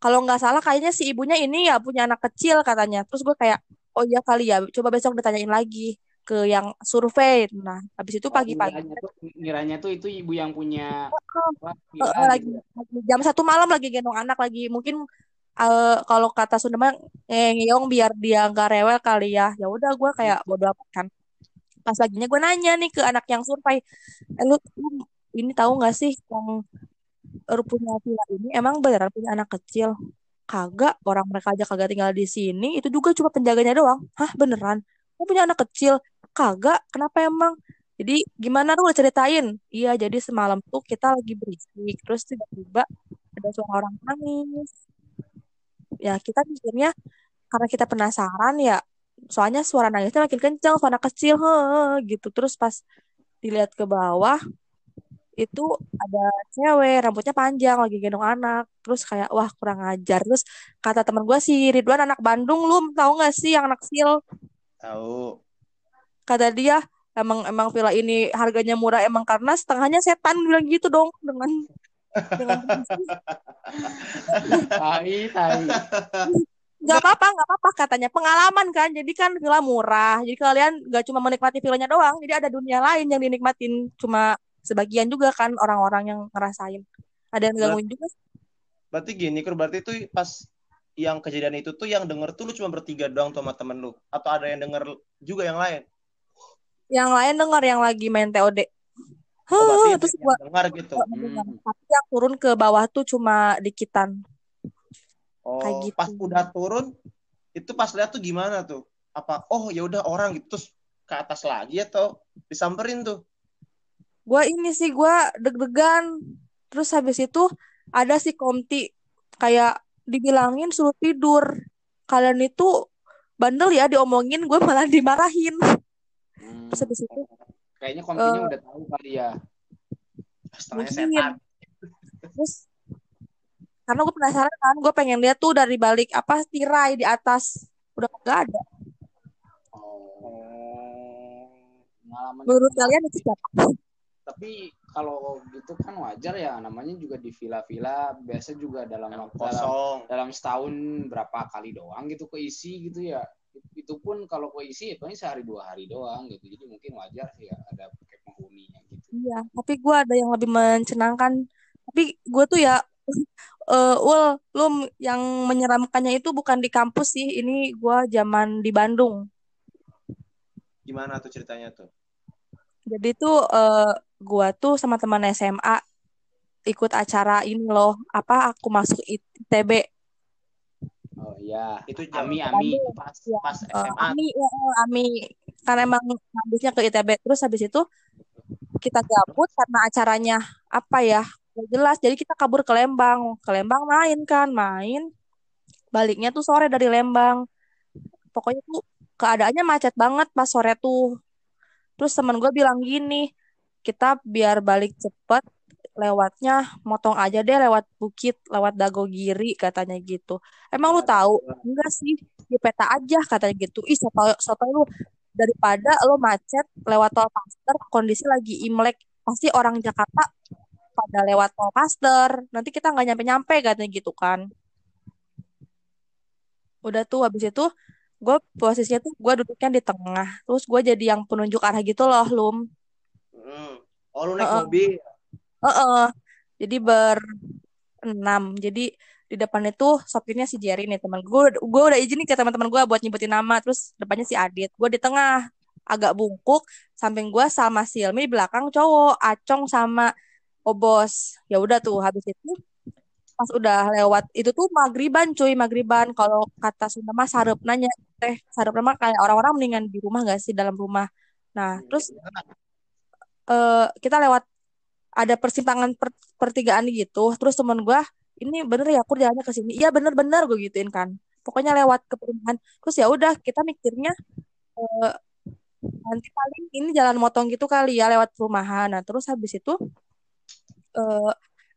[SPEAKER 3] Kalau nggak salah kayaknya si ibunya ini ya punya anak kecil katanya. Terus gue kayak oh iya kali ya. Coba besok ditanyain lagi ke yang survei. Nah habis itu
[SPEAKER 1] Oh,
[SPEAKER 3] pagi-pagi.
[SPEAKER 1] ngiranya tuh, ngiranya tuh itu ibu yang punya
[SPEAKER 3] Oh, lagi,
[SPEAKER 1] gitu.
[SPEAKER 3] lagi jam satu malam lagi gendong anak lagi. Mungkin eh, kalau kata Sunda mah eh, ngeong biar dia nggak rewel kali ya. Ya udah gue kayak bodo amat kan. Pas laginya gue nanya nih ke anak yang survei eh, lu, lu ini tahu nggak sih yang lu punya villa ini emang beneran punya anak kecil? Kagak orang mereka aja kagak tinggal di sini itu juga cuma penjaganya doang. Hah beneran? Lu punya anak kecil kagak kenapa emang? Jadi gimana lu ceritain iya jadi semalam tuh kita lagi berisik terus tiba-tiba ada suara orang nangis. Ya kita mikirnya karena kita penasaran ya soalnya suara nangisnya makin kencang suara kecil he gitu. Terus pas dilihat ke bawah itu ada cewek rambutnya panjang lagi gendong anak. Terus kayak wah kurang ajar. Terus kata temen gue si Ridwan anak Bandung lu tahu nggak sih yang anak sil
[SPEAKER 2] Tahu.
[SPEAKER 3] Kata dia emang emang villa ini harganya murah emang karena setengahnya setan bilang gitu dong dengan dengan
[SPEAKER 1] Tai, tai.
[SPEAKER 3] nggak apa-apa nggak apa-apa katanya. Pengalaman kan jadi kan villa murah. Jadi kalian nggak cuma menikmati villanya doang jadi ada dunia lain yang dinikmatin. Cuma sebagian juga kan orang-orang yang ngerasain. Ada yang gangguin juga
[SPEAKER 2] Berarti gini, Kur, berarti itu pas yang kejadian itu tuh yang denger tuh lu cuma bertiga doang tuh sama temen lu? Atau ada yang denger juga yang lain?
[SPEAKER 3] Yang lain dengar yang lagi main TOD
[SPEAKER 2] Oh,
[SPEAKER 3] Huh, terus
[SPEAKER 2] yang
[SPEAKER 3] gua
[SPEAKER 2] dengar gitu.
[SPEAKER 1] Hmm.
[SPEAKER 3] tapi yang turun ke bawah tuh cuma dikitan
[SPEAKER 2] Oh,
[SPEAKER 3] Kayak gitu.
[SPEAKER 2] pas udah turun itu pas lihat tuh gimana tuh? Apa oh ya udah orang gitu terus ke atas lagi atau disamperin tuh?
[SPEAKER 3] gue ini sih gue deg-degan terus habis itu ada si Komti kayak dibilangin suruh tidur kalian itu bandel ya diomongin gue malah dimarahin
[SPEAKER 1] Hmm.
[SPEAKER 3] terus habis itu
[SPEAKER 1] Kayaknya kompinya
[SPEAKER 3] Eh.
[SPEAKER 1] udah tahu kali ya.
[SPEAKER 2] Setengahnya
[SPEAKER 3] Mungkin.
[SPEAKER 2] setan.
[SPEAKER 3] terus karena gue penasaran kan gue pengen lihat tuh dari balik apa tirai di atas udah gak ada
[SPEAKER 1] Oh,
[SPEAKER 3] menurut kalian itu siapa
[SPEAKER 1] Tapi kalau gitu kan wajar ya, namanya juga di villa-villa biasa juga dalam
[SPEAKER 2] Yang
[SPEAKER 1] dalam,
[SPEAKER 2] kosong.
[SPEAKER 1] dalam setahun berapa kali doang gitu keisi gitu ya. Itu pun kalau keisi itu sehari dua hari doang gitu. Jadi mungkin wajar sih ya ada kayak penghuninya gitu.
[SPEAKER 3] iya tapi gue ada yang lebih mencenangkan tapi gue tuh ya eh ul lu yang menyeramkannya itu bukan di kampus sih ini gue zaman di Bandung
[SPEAKER 2] Gimana tuh ceritanya tuh?
[SPEAKER 3] Jadi tuh eh, gua tuh sama teman SMA ikut acara ini loh apa aku masuk ITB
[SPEAKER 1] Oh iya.
[SPEAKER 2] Itu
[SPEAKER 1] Ami Ami.
[SPEAKER 2] pas
[SPEAKER 3] ya
[SPEAKER 2] pas
[SPEAKER 3] Eh,
[SPEAKER 2] SMA.
[SPEAKER 3] Ami ya, Ami. Kan emang habisnya ke ITB terus habis itu kita gabut karena acaranya apa ya Nggak jelas. Jadi kita kabur ke Lembang. Ke Lembang main kan main. Baliknya tuh sore dari Lembang. Pokoknya tuh keadaannya macet banget pas sore tuh. Terus temen gue bilang gini kita biar balik cepet lewatnya motong aja deh lewat bukit lewat Dagogiri katanya gitu. Emang lu tahu? Enggak sih di peta aja katanya gitu. Ih soto soto lu? Daripada lo macet lewat tol Paster kondisi lagi Imlek. Pasti orang Jakarta pada lewat tol Paster nanti kita nggak nyampe nyampe katanya gitu kan. Udah tuh habis itu gue posisinya tuh gue duduknya di tengah. Terus gue jadi yang penunjuk arah gitu loh lum.
[SPEAKER 2] Hmm. Oh lu naik
[SPEAKER 3] Heeh.
[SPEAKER 2] mobil.
[SPEAKER 3] Heeh. jadi berenam jadi di depan itu sopirnya si Jerry nih teman gue gue udah izin nih ke teman-teman gue buat nyebutin nama terus depannya si Adit. Gue di tengah agak bungkuk samping gue sama Silmi di belakang cowok Acong sama Obos ya udah tuh habis itu pas udah lewat itu tuh magriban cuy magriban. Kalau kata Sunda mah sarep nanya teh sarep nama kayak orang-orang mendingan di rumah gak sih dalam rumah? Nah terus eh, kita lewat ada persimpangan per- pertigaan gitu terus temen gue ini bener ya aku jalannya ke sini. Iya bener-bener gue gituin kan. Pokoknya lewat ke perumahan terus ya udah kita mikirnya eh, nanti paling ini jalan motong gitu kali ya lewat perumahan. Nah terus habis itu eh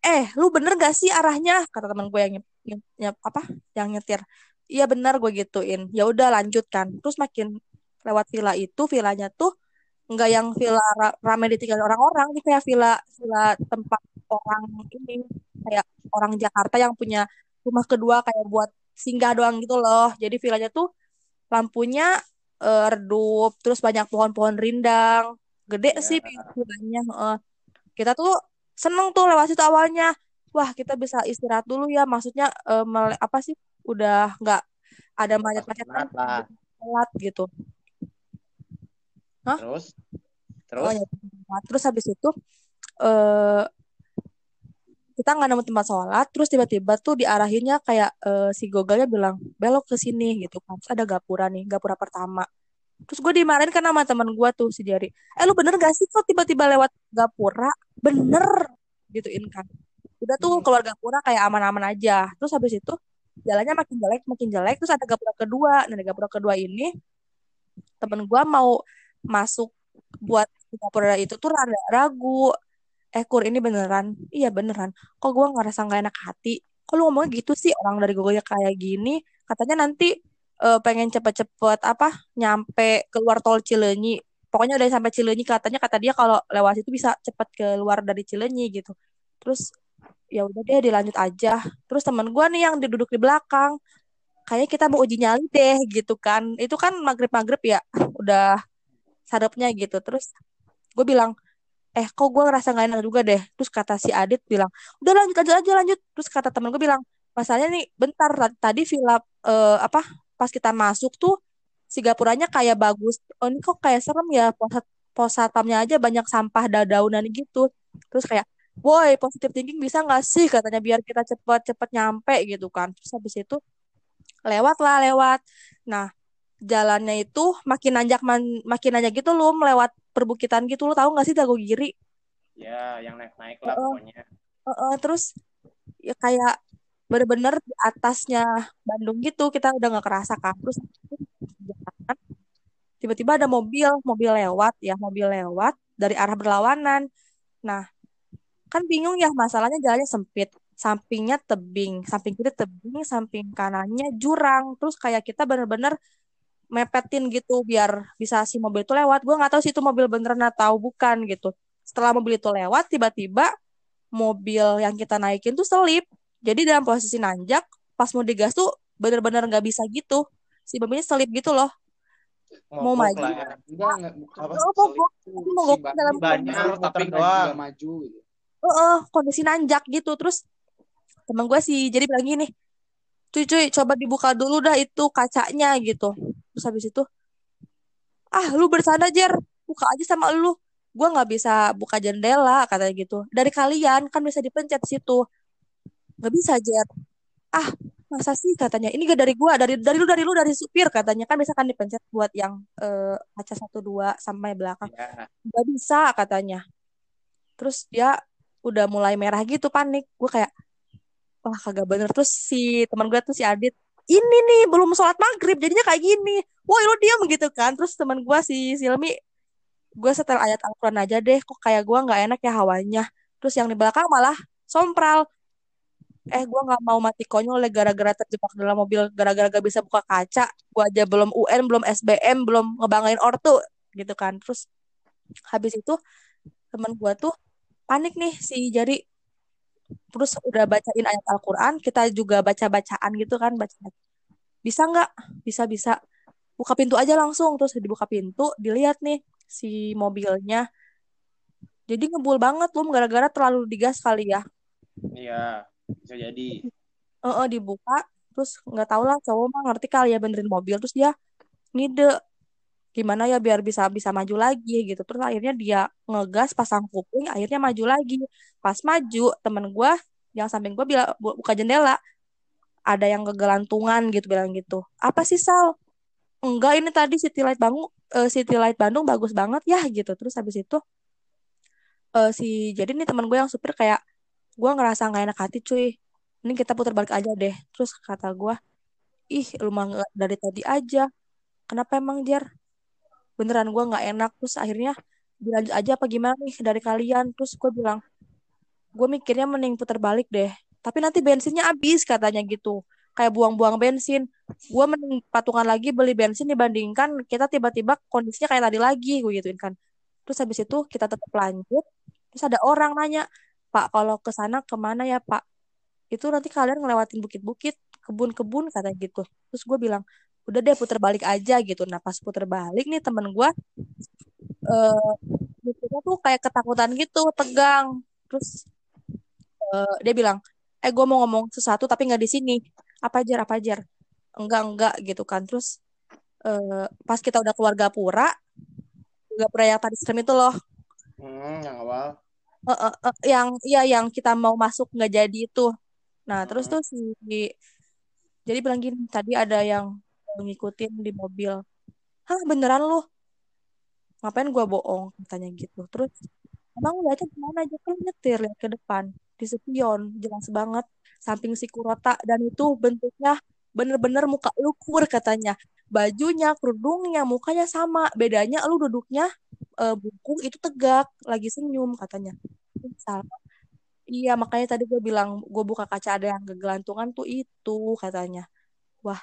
[SPEAKER 3] eh lu bener gak sih arahnya? kata teman gue yang nyep, nyep- nyep- apa yang nyetir. Iya bener gue gituin. Ya udah lanjut kan. Terus makin lewat villa itu villanya tuh nggak yang villa ra- rame ditinggal orang-orang ini kayak villa villa tempat orang ini kayak orang Jakarta yang punya rumah kedua kayak buat singgah doang gitu loh. Jadi villanya tuh lampunya eh, redup terus banyak pohon-pohon rindang. Gede
[SPEAKER 2] Ya.
[SPEAKER 3] sih villanya heeh. kita tuh seneng tuh lewat situ awalnya. Wah kita bisa istirahat dulu ya. Maksudnya mele- apa sih udah nggak ada macet-macetan telat gitu Hah?
[SPEAKER 2] Terus
[SPEAKER 3] Oh
[SPEAKER 2] terus
[SPEAKER 3] ya. Nah, terus habis itu eh kita nggak nemu tempat sholat, terus tiba-tiba tuh diarahinnya kayak eh, si Google-nya bilang belok ke sini gitu kan. Terus ada gapura nih, gapura pertama. Terus gue dimarahin kan sama teman gue tuh si Jari. Eh lu bener gak sih kok tiba-tiba lewat gapura? Bener gituin kan. Udah tuh
[SPEAKER 2] Hmm.
[SPEAKER 3] keluar gapura kayak aman-aman aja. Terus habis itu jalannya makin jelek, makin jelek. Terus ada gapura kedua. Nah di gapura kedua ini temen gue mau masuk buat ke gapura itu tuh rada ragu. Eh Kur ini beneran? Iya beneran. Kok gue ngerasa nggak enak hati? Kok lu ngomongnya gitu sih orang dari Google kayak gini? Katanya nanti eh, pengen cepet-cepet apa nyampe keluar tol Cileunyi. Pokoknya udah sampai Cileunyi katanya kata dia kalau lewat itu bisa cepet keluar dari Cileunyi gitu. Terus ya udah deh dilanjut aja. Terus teman gue nih yang duduk di belakang kayaknya kita mau uji nyali deh gitu kan. Itu kan maghrib-maghrib ya. Udah sarapnya gitu. Terus gue bilang, eh kok gue ngerasa gak enak juga deh. Terus kata si Adit bilang, udah lanjut aja aja lanjut. Terus kata temen gue bilang, masalahnya nih bentar ta- tadi villa eh, apa pas kita masuk tuh si gapuranya kayak bagus. Oh ini kok kayak serem ya pos pos aja banyak sampah dadaunan gitu. Terus kayak, boy positive thinking bisa nggak sih katanya biar kita cepet-cepet nyampe gitu kan. Terus habis itu lewat lah lewat. Nah jalannya itu makin nanjak man- makin nanjak gitu loh melewat perbukitan gitu lo tahu nggak sih Dagogiri
[SPEAKER 2] ya yang naik-naik lah
[SPEAKER 3] Heeh.
[SPEAKER 2] pokoknya.
[SPEAKER 3] Heeh, terus ya kayak bener-bener di atasnya Bandung gitu kita udah nggak kerasa kan. Terus jalan, tiba-tiba ada mobil mobil lewat ya mobil lewat dari arah berlawanan. Nah kan bingung ya masalahnya jalannya sempit. Sampingnya tebing samping kiri tebing samping kanannya jurang. Terus kayak kita bener-bener mepetin gitu biar bisa si mobil itu lewat gue nggak tahu sih itu mobil beneran atau bukan gitu setelah mobil itu lewat tiba-tiba mobil yang kita naikin tuh selip jadi dalam posisi nanjak pas mau digas tuh bener-bener nggak bisa gitu si mobilnya selip gitu loh Mau maju.
[SPEAKER 2] lah.
[SPEAKER 1] Enggak, enggak bukan.
[SPEAKER 2] Apa?
[SPEAKER 3] Oh, mogok. Mogok
[SPEAKER 1] ban-
[SPEAKER 3] dalam
[SPEAKER 1] tapi
[SPEAKER 2] doang.
[SPEAKER 1] maju gitu.
[SPEAKER 3] Heeh, kondisi nanjak gitu terus temen gue sih jadi bilang gini cuy cuy coba dibuka dulu dah itu kacanya gitu terus habis itu ah lu bersanda Jer. Buka aja sama lu. Gue nggak bisa buka jendela katanya gitu. Dari kalian kan bisa dipencet situ. Nggak bisa Jer. Ah masa sih? katanya. Ini gak dari gue dari dari lu dari lu dari supir katanya. Kan bisa kan dipencet buat yang uh, kaca satu dua sampai belakang.
[SPEAKER 2] Ya.
[SPEAKER 3] nggak bisa katanya. Terus dia udah mulai merah gitu panik. Gue kayak wah kagak bener. Terus si teman gue tuh si Adit ini nih belum sholat maghrib jadinya kayak gini. Woi lu diam gitu kan. Terus teman gue si Silmi gue setel ayat Al-Quran aja deh kok kayak gue nggak enak ya hawanya. Terus yang di belakang malah sompral. Eh gue nggak mau mati konyol le gara-gara terjebak dalam mobil gara-gara gak bisa buka kaca. Gue aja belum UN belum SBM belum ngebanggain ortu gitu kan. Terus habis itu teman gue tuh panik nih si jari terus udah bacain ayat Al-Quran kita juga baca-bacaan gitu kan baca. Bisa nggak? Bisa bisa. Buka pintu aja langsung terus dibuka pintu dilihat nih si mobilnya. Jadi ngebul banget loh gara-gara terlalu digas kali ya.
[SPEAKER 2] Iya, bisa jadi.
[SPEAKER 3] eh eh, dibuka terus nggak tahu lah cowok mah ngerti kali ya benerin mobil terus dia ngide gimana ya biar bisa bisa maju lagi gitu. Terus akhirnya dia ngegas pasang kuping akhirnya maju lagi. Pas maju temen gue yang samping gue bilang bu- buka jendela. Ada yang kegelantungan gitu bilang gitu. Apa sih Sal? Enggak ini tadi City Light Bandung eh, City Light Bandung bagus banget ya gitu. Terus habis itu eh, si jadi nih teman gue yang supir kayak gue ngerasa nggak enak hati cuy. Ini kita putar balik aja deh. Terus kata gue ih lu mah dari tadi aja. Kenapa emang Jar beneran gue nggak enak. Terus akhirnya dilanjut aja apa gimana nih dari kalian? Terus gue bilang gue mikirnya mending putar balik deh. Tapi nanti bensinnya habis katanya gitu. Kayak buang-buang bensin. Gue mending patungan lagi beli bensin dibandingkan kita tiba-tiba kondisinya kayak tadi lagi gue gituin kan. Terus habis itu kita tetap lanjut. Terus ada orang nanya pak kalau ke sana ke mana ya pak? Itu nanti kalian ngelewatin bukit-bukit kebun-kebun kata gitu. Terus gue bilang udah deh puter balik aja gitu. Nah pas puter balik nih temen gue eh mikirnya tuh kayak ketakutan gitu tegang. Terus eh, dia bilang eh gue mau ngomong sesuatu tapi nggak di sini. Apa jar apa jar enggak enggak gitu kan. Terus eh, pas kita udah keluar Gapura Gapura yang tadi serem itu loh.
[SPEAKER 2] Hmm, yang awal.
[SPEAKER 3] Eh, eh, eh, yang iya yang kita mau masuk nggak jadi itu. Nah terus
[SPEAKER 2] Hmm.
[SPEAKER 3] tuh si jadi bilang gini tadi ada yang ngikutin di mobil. Hah beneran lu? Ngapain gua bohong? Katanya gitu. Terus emang lihatnya gimana aja? Kan nyetir lihat ke depan. Di spion jelas banget. Samping si Kurota. Dan itu bentuknya bener-bener muka lu kur katanya. Bajunya kerudungnya mukanya sama. Bedanya lu duduknya eh, bungkung itu tegak lagi senyum katanya. Salah. Iya makanya tadi gue bilang gue buka kaca ada yang kegelantungan tuh itu katanya. Wah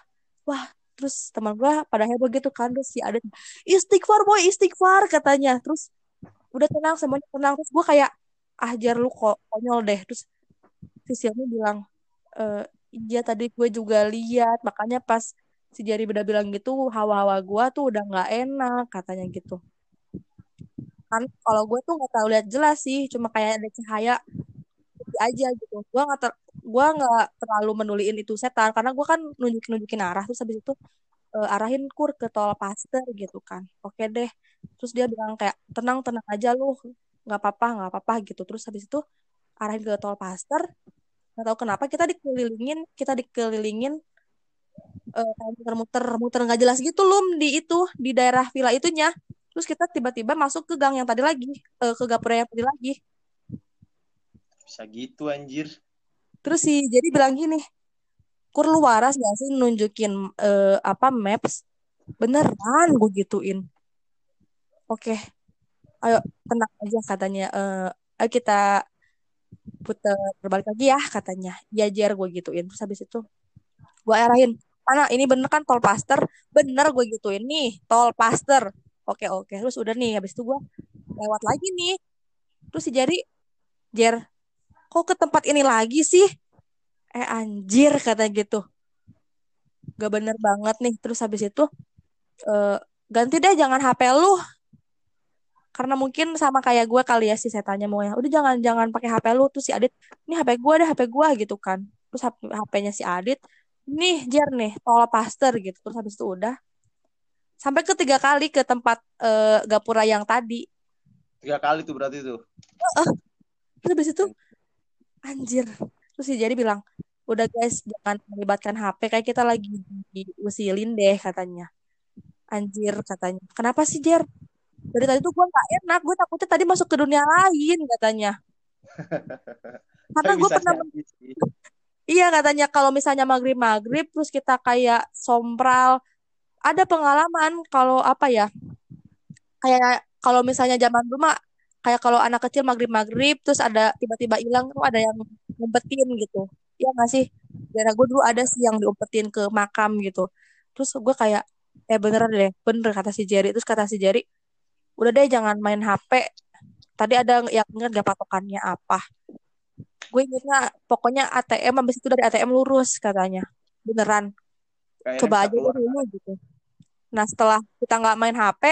[SPEAKER 3] wah terus teman gue pada heboh gitu kan terus si ada istighfar boy istighfar katanya. Terus udah tenang semuanya tenang. Terus gue kayak ah jar lu kok konyol deh. Terus si Silmi bilang e, iya tadi gue juga lihat. Makanya pas si Jari udah bilang gitu hawa-hawa gue tuh udah nggak enak katanya gitu. Kan kalau gue tuh nggak tahu lihat jelas sih cuma kayak ada cahaya aja gitu. Gue nggak ter gue nggak terlalu menuliin itu setan karena gue kan nunjukin nunjukin arah terus habis itu eh, arahin kur ke tol Paster gitu kan. Oke deh. Terus dia bilang kayak tenang tenang aja lu nggak apa-apa nggak apa-apa gitu. Terus habis itu arahin ke tol Paster nggak tahu kenapa kita dikelilingin kita dikelilingin kayak muter-muter muter nggak jelas gitu lum di itu di daerah villa itunya. Terus kita tiba-tiba masuk ke gang yang tadi lagi eh, ke gapura yang tadi lagi
[SPEAKER 2] Bisa gitu anjir.
[SPEAKER 3] terus si jadi bilang gini kur lu waras gak sih nunjukin eh, apa maps? Beneran gue gituin. Oke ayo tenang aja katanya eh ayo kita putar berbalik lagi ya katanya. Ya jar gue gituin. Terus habis itu gue arahin mana ini bener kan tol paster? Bener gue gituin. Nih tol paster. Oke oke. Terus udah nih habis itu gue lewat lagi nih. Terus si Jari Jer kok ke tempat ini lagi sih? Eh anjir kata gitu. Gak bener banget nih. Terus habis itu eh, ganti deh jangan HP lu. Karena mungkin sama kayak gue kali ya si setannya mau ya udah jangan jangan pakai HP lu. Terus si Adit ini HP gue deh HP gue gitu kan. Terus HP-nya si Adit nih Jer nih tol paster gitu. Terus habis itu udah. Sampai ketiga kali ke tempat eh, gapura yang tadi.
[SPEAKER 2] Tiga kali tuh berarti tuh.
[SPEAKER 3] Terus habis itu anjir. Terus si Jerry bilang udah guys jangan melibatkan HP kayak kita lagi diusilin deh katanya. Anjir katanya. Kenapa sih Jer? Dari tadi tuh gue gak enak gue takutnya tadi masuk ke dunia lain katanya. Karena gue pernah
[SPEAKER 2] jadi.
[SPEAKER 3] Iya katanya kalau misalnya maghrib maghrib terus kita kayak sompral ada pengalaman kalau apa ya kayak kalau misalnya zaman dulu mah kayak kalau anak kecil maghrib maghrib terus ada tiba-tiba hilang tuh ada yang ngumpetin gitu. Iya nggak sih? Daerah gue dulu ada sih yang diumpetin ke makam gitu. Terus gue kayak eh beneran deh bener kata si Jerry. Terus kata si Jerry udah deh jangan main HP tadi ada yang ingat gak patokannya apa? Gue ingetnya pokoknya ATM habis itu dari ATM lurus katanya. Beneran.
[SPEAKER 2] Akhirnya
[SPEAKER 3] coba aja dulu gitu. Nah setelah kita nggak main HP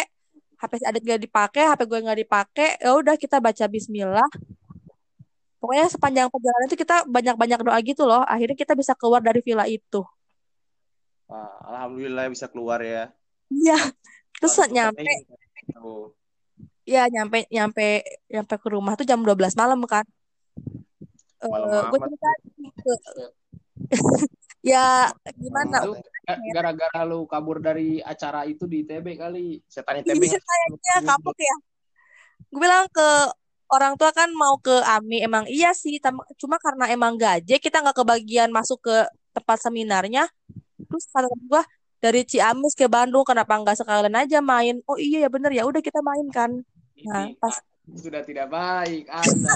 [SPEAKER 3] HP Adit nggak dipakai HP gue nggak dipakai ya udah kita baca Bismillah pokoknya sepanjang perjalanan itu kita banyak-banyak doa gitu loh akhirnya kita bisa keluar dari villa itu
[SPEAKER 2] Wah, alhamdulillah bisa keluar ya
[SPEAKER 3] iya terus
[SPEAKER 2] itu
[SPEAKER 3] nyampe
[SPEAKER 2] penting. Tuh.
[SPEAKER 3] ya nyampe nyampe nyampe ke rumah tuh jam 12 malam kan Eh,
[SPEAKER 2] Malam
[SPEAKER 3] gue
[SPEAKER 2] amat.
[SPEAKER 3] cerita ke ya gimana
[SPEAKER 1] Itu gara-gara lu kabur dari acara itu di ITB kali.
[SPEAKER 2] setan ITB
[SPEAKER 3] Iya kayaknya kapok ya. Gue bilang ke orang tua kan mau ke AMI emang iya sih cuma karena emang gaje kita nggak kebagian masuk ke tempat seminarnya terus kata gue dari Ciamis ke Bandung kenapa nggak sekalian aja main oh iya ya bener ya udah kita main kan Nah, pas-
[SPEAKER 1] sudah tidak baik Anda.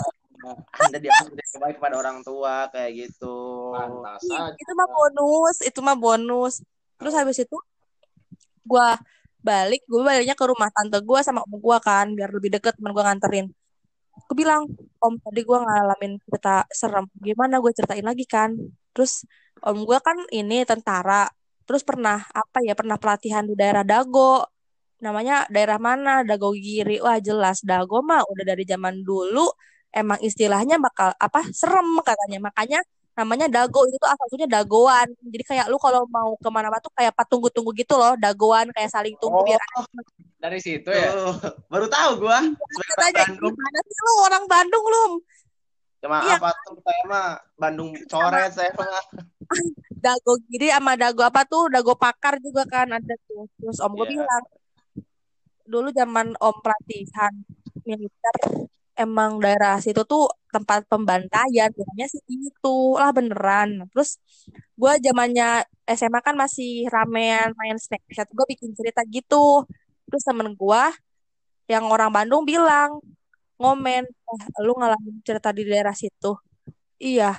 [SPEAKER 2] anda dianggap tidak baik kepada orang tua kayak gitu.
[SPEAKER 1] Pantas
[SPEAKER 3] Ih,
[SPEAKER 1] aja.
[SPEAKER 3] itu mah bonus itu mah bonus. Terus habis itu gue balik gue baliknya ke rumah tante gue sama om gue kan biar lebih deket temen gue nganterin. Gue bilang om tadi gue ngalamin cerita serem gimana gue ceritain lagi kan? Terus om gue kan ini tentara terus pernah apa ya pernah pelatihan di daerah Dago. Namanya daerah mana? Dago Giri. Wah jelas Dago mah udah dari zaman dulu emang istilahnya bakal apa serem katanya makanya namanya dago itu tuh asal usulnya dagoan jadi kayak lu kalau mau ke mana-mana tuh kayak patunggu-tunggu gitu loh dagoan kayak saling tunggu
[SPEAKER 2] oh
[SPEAKER 3] biar
[SPEAKER 1] Dari situ ya.
[SPEAKER 2] tuh. baru tahu gua
[SPEAKER 3] tanya
[SPEAKER 2] Bandung
[SPEAKER 3] gimana sih lu orang Bandung lu
[SPEAKER 2] cuma
[SPEAKER 3] Iya.
[SPEAKER 2] apa tuh saya mah Bandung coret saya mah
[SPEAKER 3] dago giri sama dago apa tuh dago pakar juga kan ada tuh terus om gue
[SPEAKER 2] Iya.
[SPEAKER 3] bilang dulu zaman om pelatihan militer emang daerah situ tuh tempat pembantaian bilangnya sih itu. Lah beneran. Terus gue zamannya SMA kan masih ramean main Snapchat gue bikin cerita gitu. Terus temen gue yang orang Bandung bilang ngomen eh, lu ngalamin cerita di daerah situ? Iya.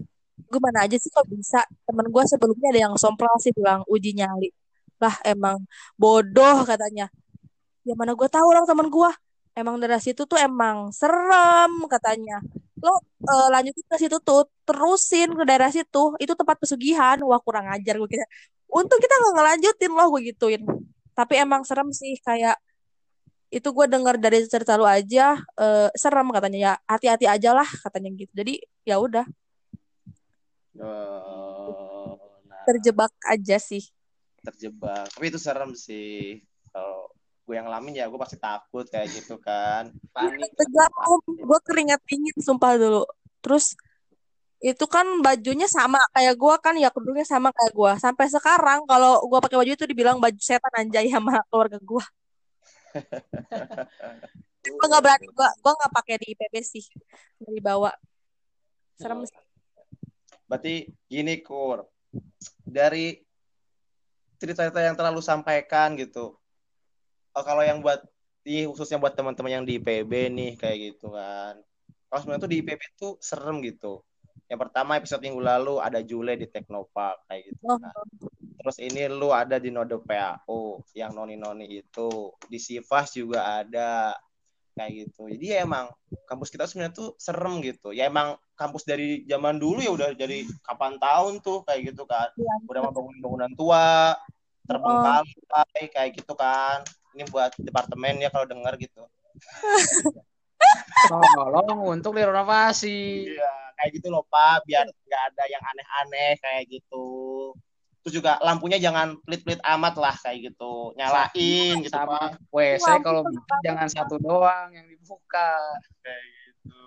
[SPEAKER 3] Gue mana aja sih kok bisa? Temen gue sebelumnya ada yang sompral sih bilang uji nyali. Lah emang bodoh katanya. Ya mana gue tahu orang temen gue emang daerah situ tuh emang serem katanya. Lo eh, lanjutin ke situ tuh terusin ke daerah situ. Itu tempat pesugihan. Wah kurang ajar gue kira. Untung kita nggak ngelanjutin loh gue gituin. Tapi emang serem sih kayak itu gue dengar dari cerita lu aja eh, serem katanya. Ya hati-hati aja lah katanya gitu. Jadi ya udah.
[SPEAKER 2] Oh, nah,
[SPEAKER 3] terjebak aja sih.
[SPEAKER 2] Terjebak. Tapi itu serem sih kalau gue yang ngalamin ya gue pasti takut kayak gitu kan.
[SPEAKER 1] Panik.
[SPEAKER 3] gue keringat dingin sumpah dulu. Terus itu kan bajunya sama kayak gue kan ya kerudungnya sama kayak gue sampai sekarang kalau gue pakai baju itu dibilang baju setan anjay sama keluarga gue gue nggak berani gue gue nggak pakai di IPB sih. Nggak dibawa. Serem sih.
[SPEAKER 2] Berarti gini kur. Dari cerita-cerita yang telah lu sampaikan gitu oh, kalau yang buat di khususnya buat teman-teman yang di IPB nih kayak gitu kan. Kalau sebenarnya tuh di IPB tuh serem gitu. Yang pertama episode minggu lalu ada Jule di Teknopark kayak gitu
[SPEAKER 3] oh,
[SPEAKER 2] kan. Terus ini lu ada di Node PAO yang noni-noni itu. Di Sivas juga ada kayak gitu. Jadi ya emang kampus kita sebenarnya tuh serem gitu. Ya emang kampus dari zaman dulu ya udah jadi kapan tahun tuh kayak gitu kan.
[SPEAKER 3] Iya.
[SPEAKER 2] udah mau bangunan-bangunan tua terbengkalai kayak gitu kan ini buat departemen ya kalau dengar gitu
[SPEAKER 1] Tolong untuk direnovasi.
[SPEAKER 2] iya kayak gitu loh pak biar nggak ada yang aneh-aneh kayak gitu terus juga lampunya jangan pelit-pelit amat lah kayak gitu nyalain gitu
[SPEAKER 1] sama
[SPEAKER 2] pak
[SPEAKER 1] WC kalau bisa jangan satu doang yang dibuka
[SPEAKER 2] kayak gitu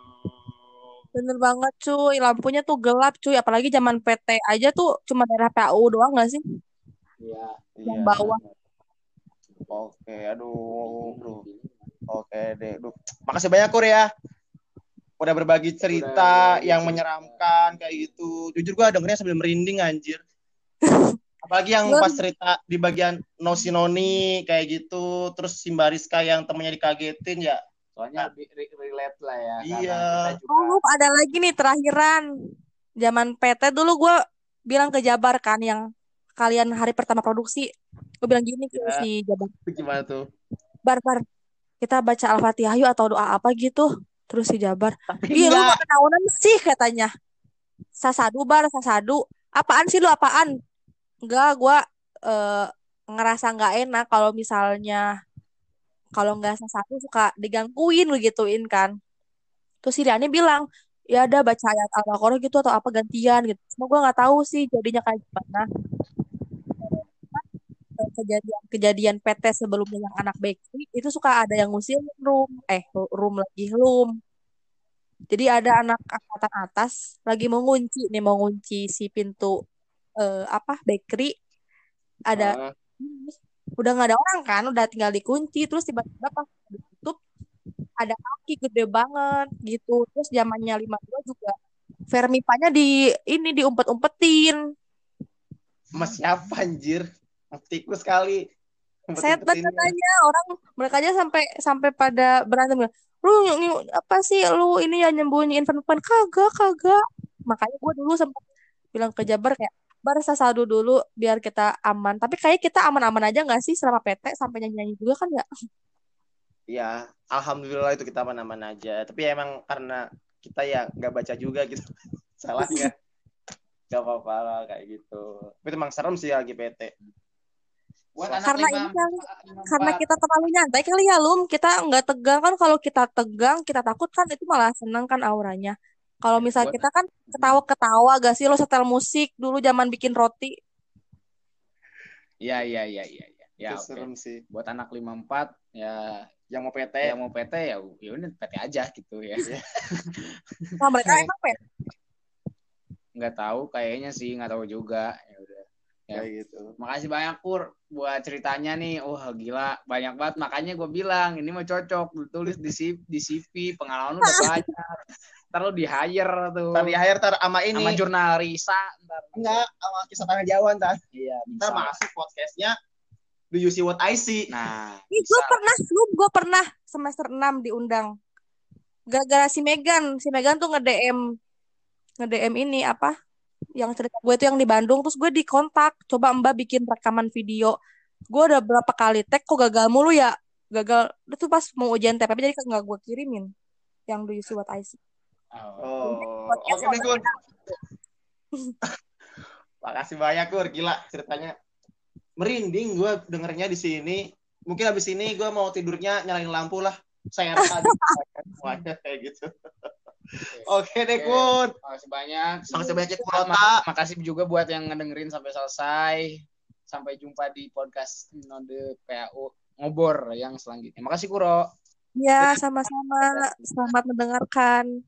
[SPEAKER 3] Bener banget cuy, lampunya tuh gelap cuy, apalagi zaman PT aja tuh cuma daerah PAU doang gak sih?
[SPEAKER 1] Iya.
[SPEAKER 3] Yang
[SPEAKER 2] Iya.
[SPEAKER 3] bawah.
[SPEAKER 2] Oke aduh Duh. oke deh Duh. makasih banyak kur ya udah berbagi cerita
[SPEAKER 1] berbagi
[SPEAKER 2] yang
[SPEAKER 1] cerita.
[SPEAKER 2] menyeramkan kayak gitu jujur gua dengernya sambil merinding anjir apalagi yang pas cerita di bagian Nosi Noni kayak gitu terus Simbariska yang temennya dikagetin ya
[SPEAKER 1] soalnya lebih re- relate lah ya
[SPEAKER 2] Iya.
[SPEAKER 1] juga
[SPEAKER 3] Oh, ada lagi nih terakhiran. Zaman PT dulu gue bilang ke Jabar kan yang kalian hari pertama produksi. Gue bilang gini ke
[SPEAKER 2] Ya.
[SPEAKER 3] si Jabar.
[SPEAKER 2] gimana tuh
[SPEAKER 3] Bar, bar, kita baca Al-Fatihah yuk atau doa apa gitu. Terus si Jabar, Ih, lu kenaunan sih katanya. Sasadu bar, sasadu. Apaan sih lu apaan? Enggak, gua eh, ngerasa nggak enak kalau misalnya kalau nggak sasadu suka digangguin begituin kan. Terus si Riani bilang, ya ada baca ayat Al-Baqarah gitu atau apa gantian gitu. Cuma gua nggak tahu sih jadinya kayak gimana. Eh, Kejadian-kejadian PT sebelumnya yang anak bakery itu suka ada yang ngusir room, eh room lagi room. Jadi ada anak angkatan atas lagi mau ngunci nih mau ngunci si pintu eh, apa bakery ada
[SPEAKER 2] Ah,
[SPEAKER 3] udah nggak ada orang kan udah tinggal dikunci terus tiba-tiba pas ditutup ada kaki gede banget gitu. Terus zamannya 52 juga Vermipanya di ini diumpet-umpetin.
[SPEAKER 2] Sama siapa anjir tikus kali
[SPEAKER 3] set banget katanya orang mereka aja sampai sampai pada berantem lu apa sih lu ini ya nyembunyiin Vermipan kagak kagak. Makanya gue dulu sempat bilang ke Jabar kayak bar sasadu dulu biar kita aman. Tapi kayak kita aman-aman aja nggak sih selama PT sampai nyanyi-nyanyi juga kan ya
[SPEAKER 2] ya alhamdulillah itu kita aman-aman aja. Tapi emang karena kita ya nggak baca juga gitu. Salahnya. Gak apa-apa lah kayak gitu. Tapi emang serem sih lagi PT
[SPEAKER 1] buat anak
[SPEAKER 3] Karena
[SPEAKER 1] lima,
[SPEAKER 3] ini kali,
[SPEAKER 1] lima
[SPEAKER 3] karena kita terlalu nyantai kali ya Lum. Kita nggak tegang. Kan kalau kita tegang kita takut kan itu malah seneng kan auranya. Kalau misal
[SPEAKER 1] Buat-
[SPEAKER 3] kita kan ketawa-ketawa gak sih? Lo setel musik dulu zaman bikin roti.
[SPEAKER 1] Iya iya iya iya iya. Ya,
[SPEAKER 2] Itu
[SPEAKER 1] oke.
[SPEAKER 2] serem sih.
[SPEAKER 1] Buat anak 54 ya
[SPEAKER 2] yang mau PT
[SPEAKER 1] yang mau PT ya ya udah PT aja gitu ya.
[SPEAKER 3] nah mereka emang PT
[SPEAKER 1] Nggak tahu kayaknya sih, nggak tahu juga. Ya udah. Ya.
[SPEAKER 2] kayak gitu
[SPEAKER 1] Makasih banyak Pur buat ceritanya nih. Wah gila, banyak banget. Makanya gue bilang ini mah cocok tulis di CV, di CV pengalaman lu udah banyak. Ntar lu di hire tuh.
[SPEAKER 2] ntar di akhir ntar sama ini
[SPEAKER 1] sama jurnal Risa ntar.
[SPEAKER 2] enggak sama kisah tangan Jawa ntar
[SPEAKER 1] Iya,
[SPEAKER 2] ntar
[SPEAKER 1] bisa.
[SPEAKER 2] masuk podcastnya Do you see what I see
[SPEAKER 1] Nah,
[SPEAKER 3] Ih, gue pernah gue pernah semester 6 diundang gara-gara si Megan si Megan tuh nge-DM nge-DM ini apa yang cerita gue tuh yang di Bandung terus gue dikontak. Coba Mbak bikin rekaman video. Gue udah berapa kali tag kok gagal mulu ya? Gagal. Itu pas mau ujian TPP jadi nggak gue kirimin yang do you see what I see.
[SPEAKER 1] Oh.
[SPEAKER 2] oke deh Gur makasih banyak Gur gila ceritanya. Merinding gue dengernya di sini. Mungkin abis ini gue mau tidurnya nyalain lampu lah. Saya semuanya kayak gitu oke deh
[SPEAKER 1] Oke.
[SPEAKER 2] Gur
[SPEAKER 1] Makasih banyak.
[SPEAKER 2] makasih banyak ya
[SPEAKER 1] ma- Makasih juga buat yang ngedengerin sampai selesai. Sampai jumpa di podcast Node PAU ngobor yang selanjutnya. Makasih Kuro.
[SPEAKER 3] ya sama-sama selamat mendengarkan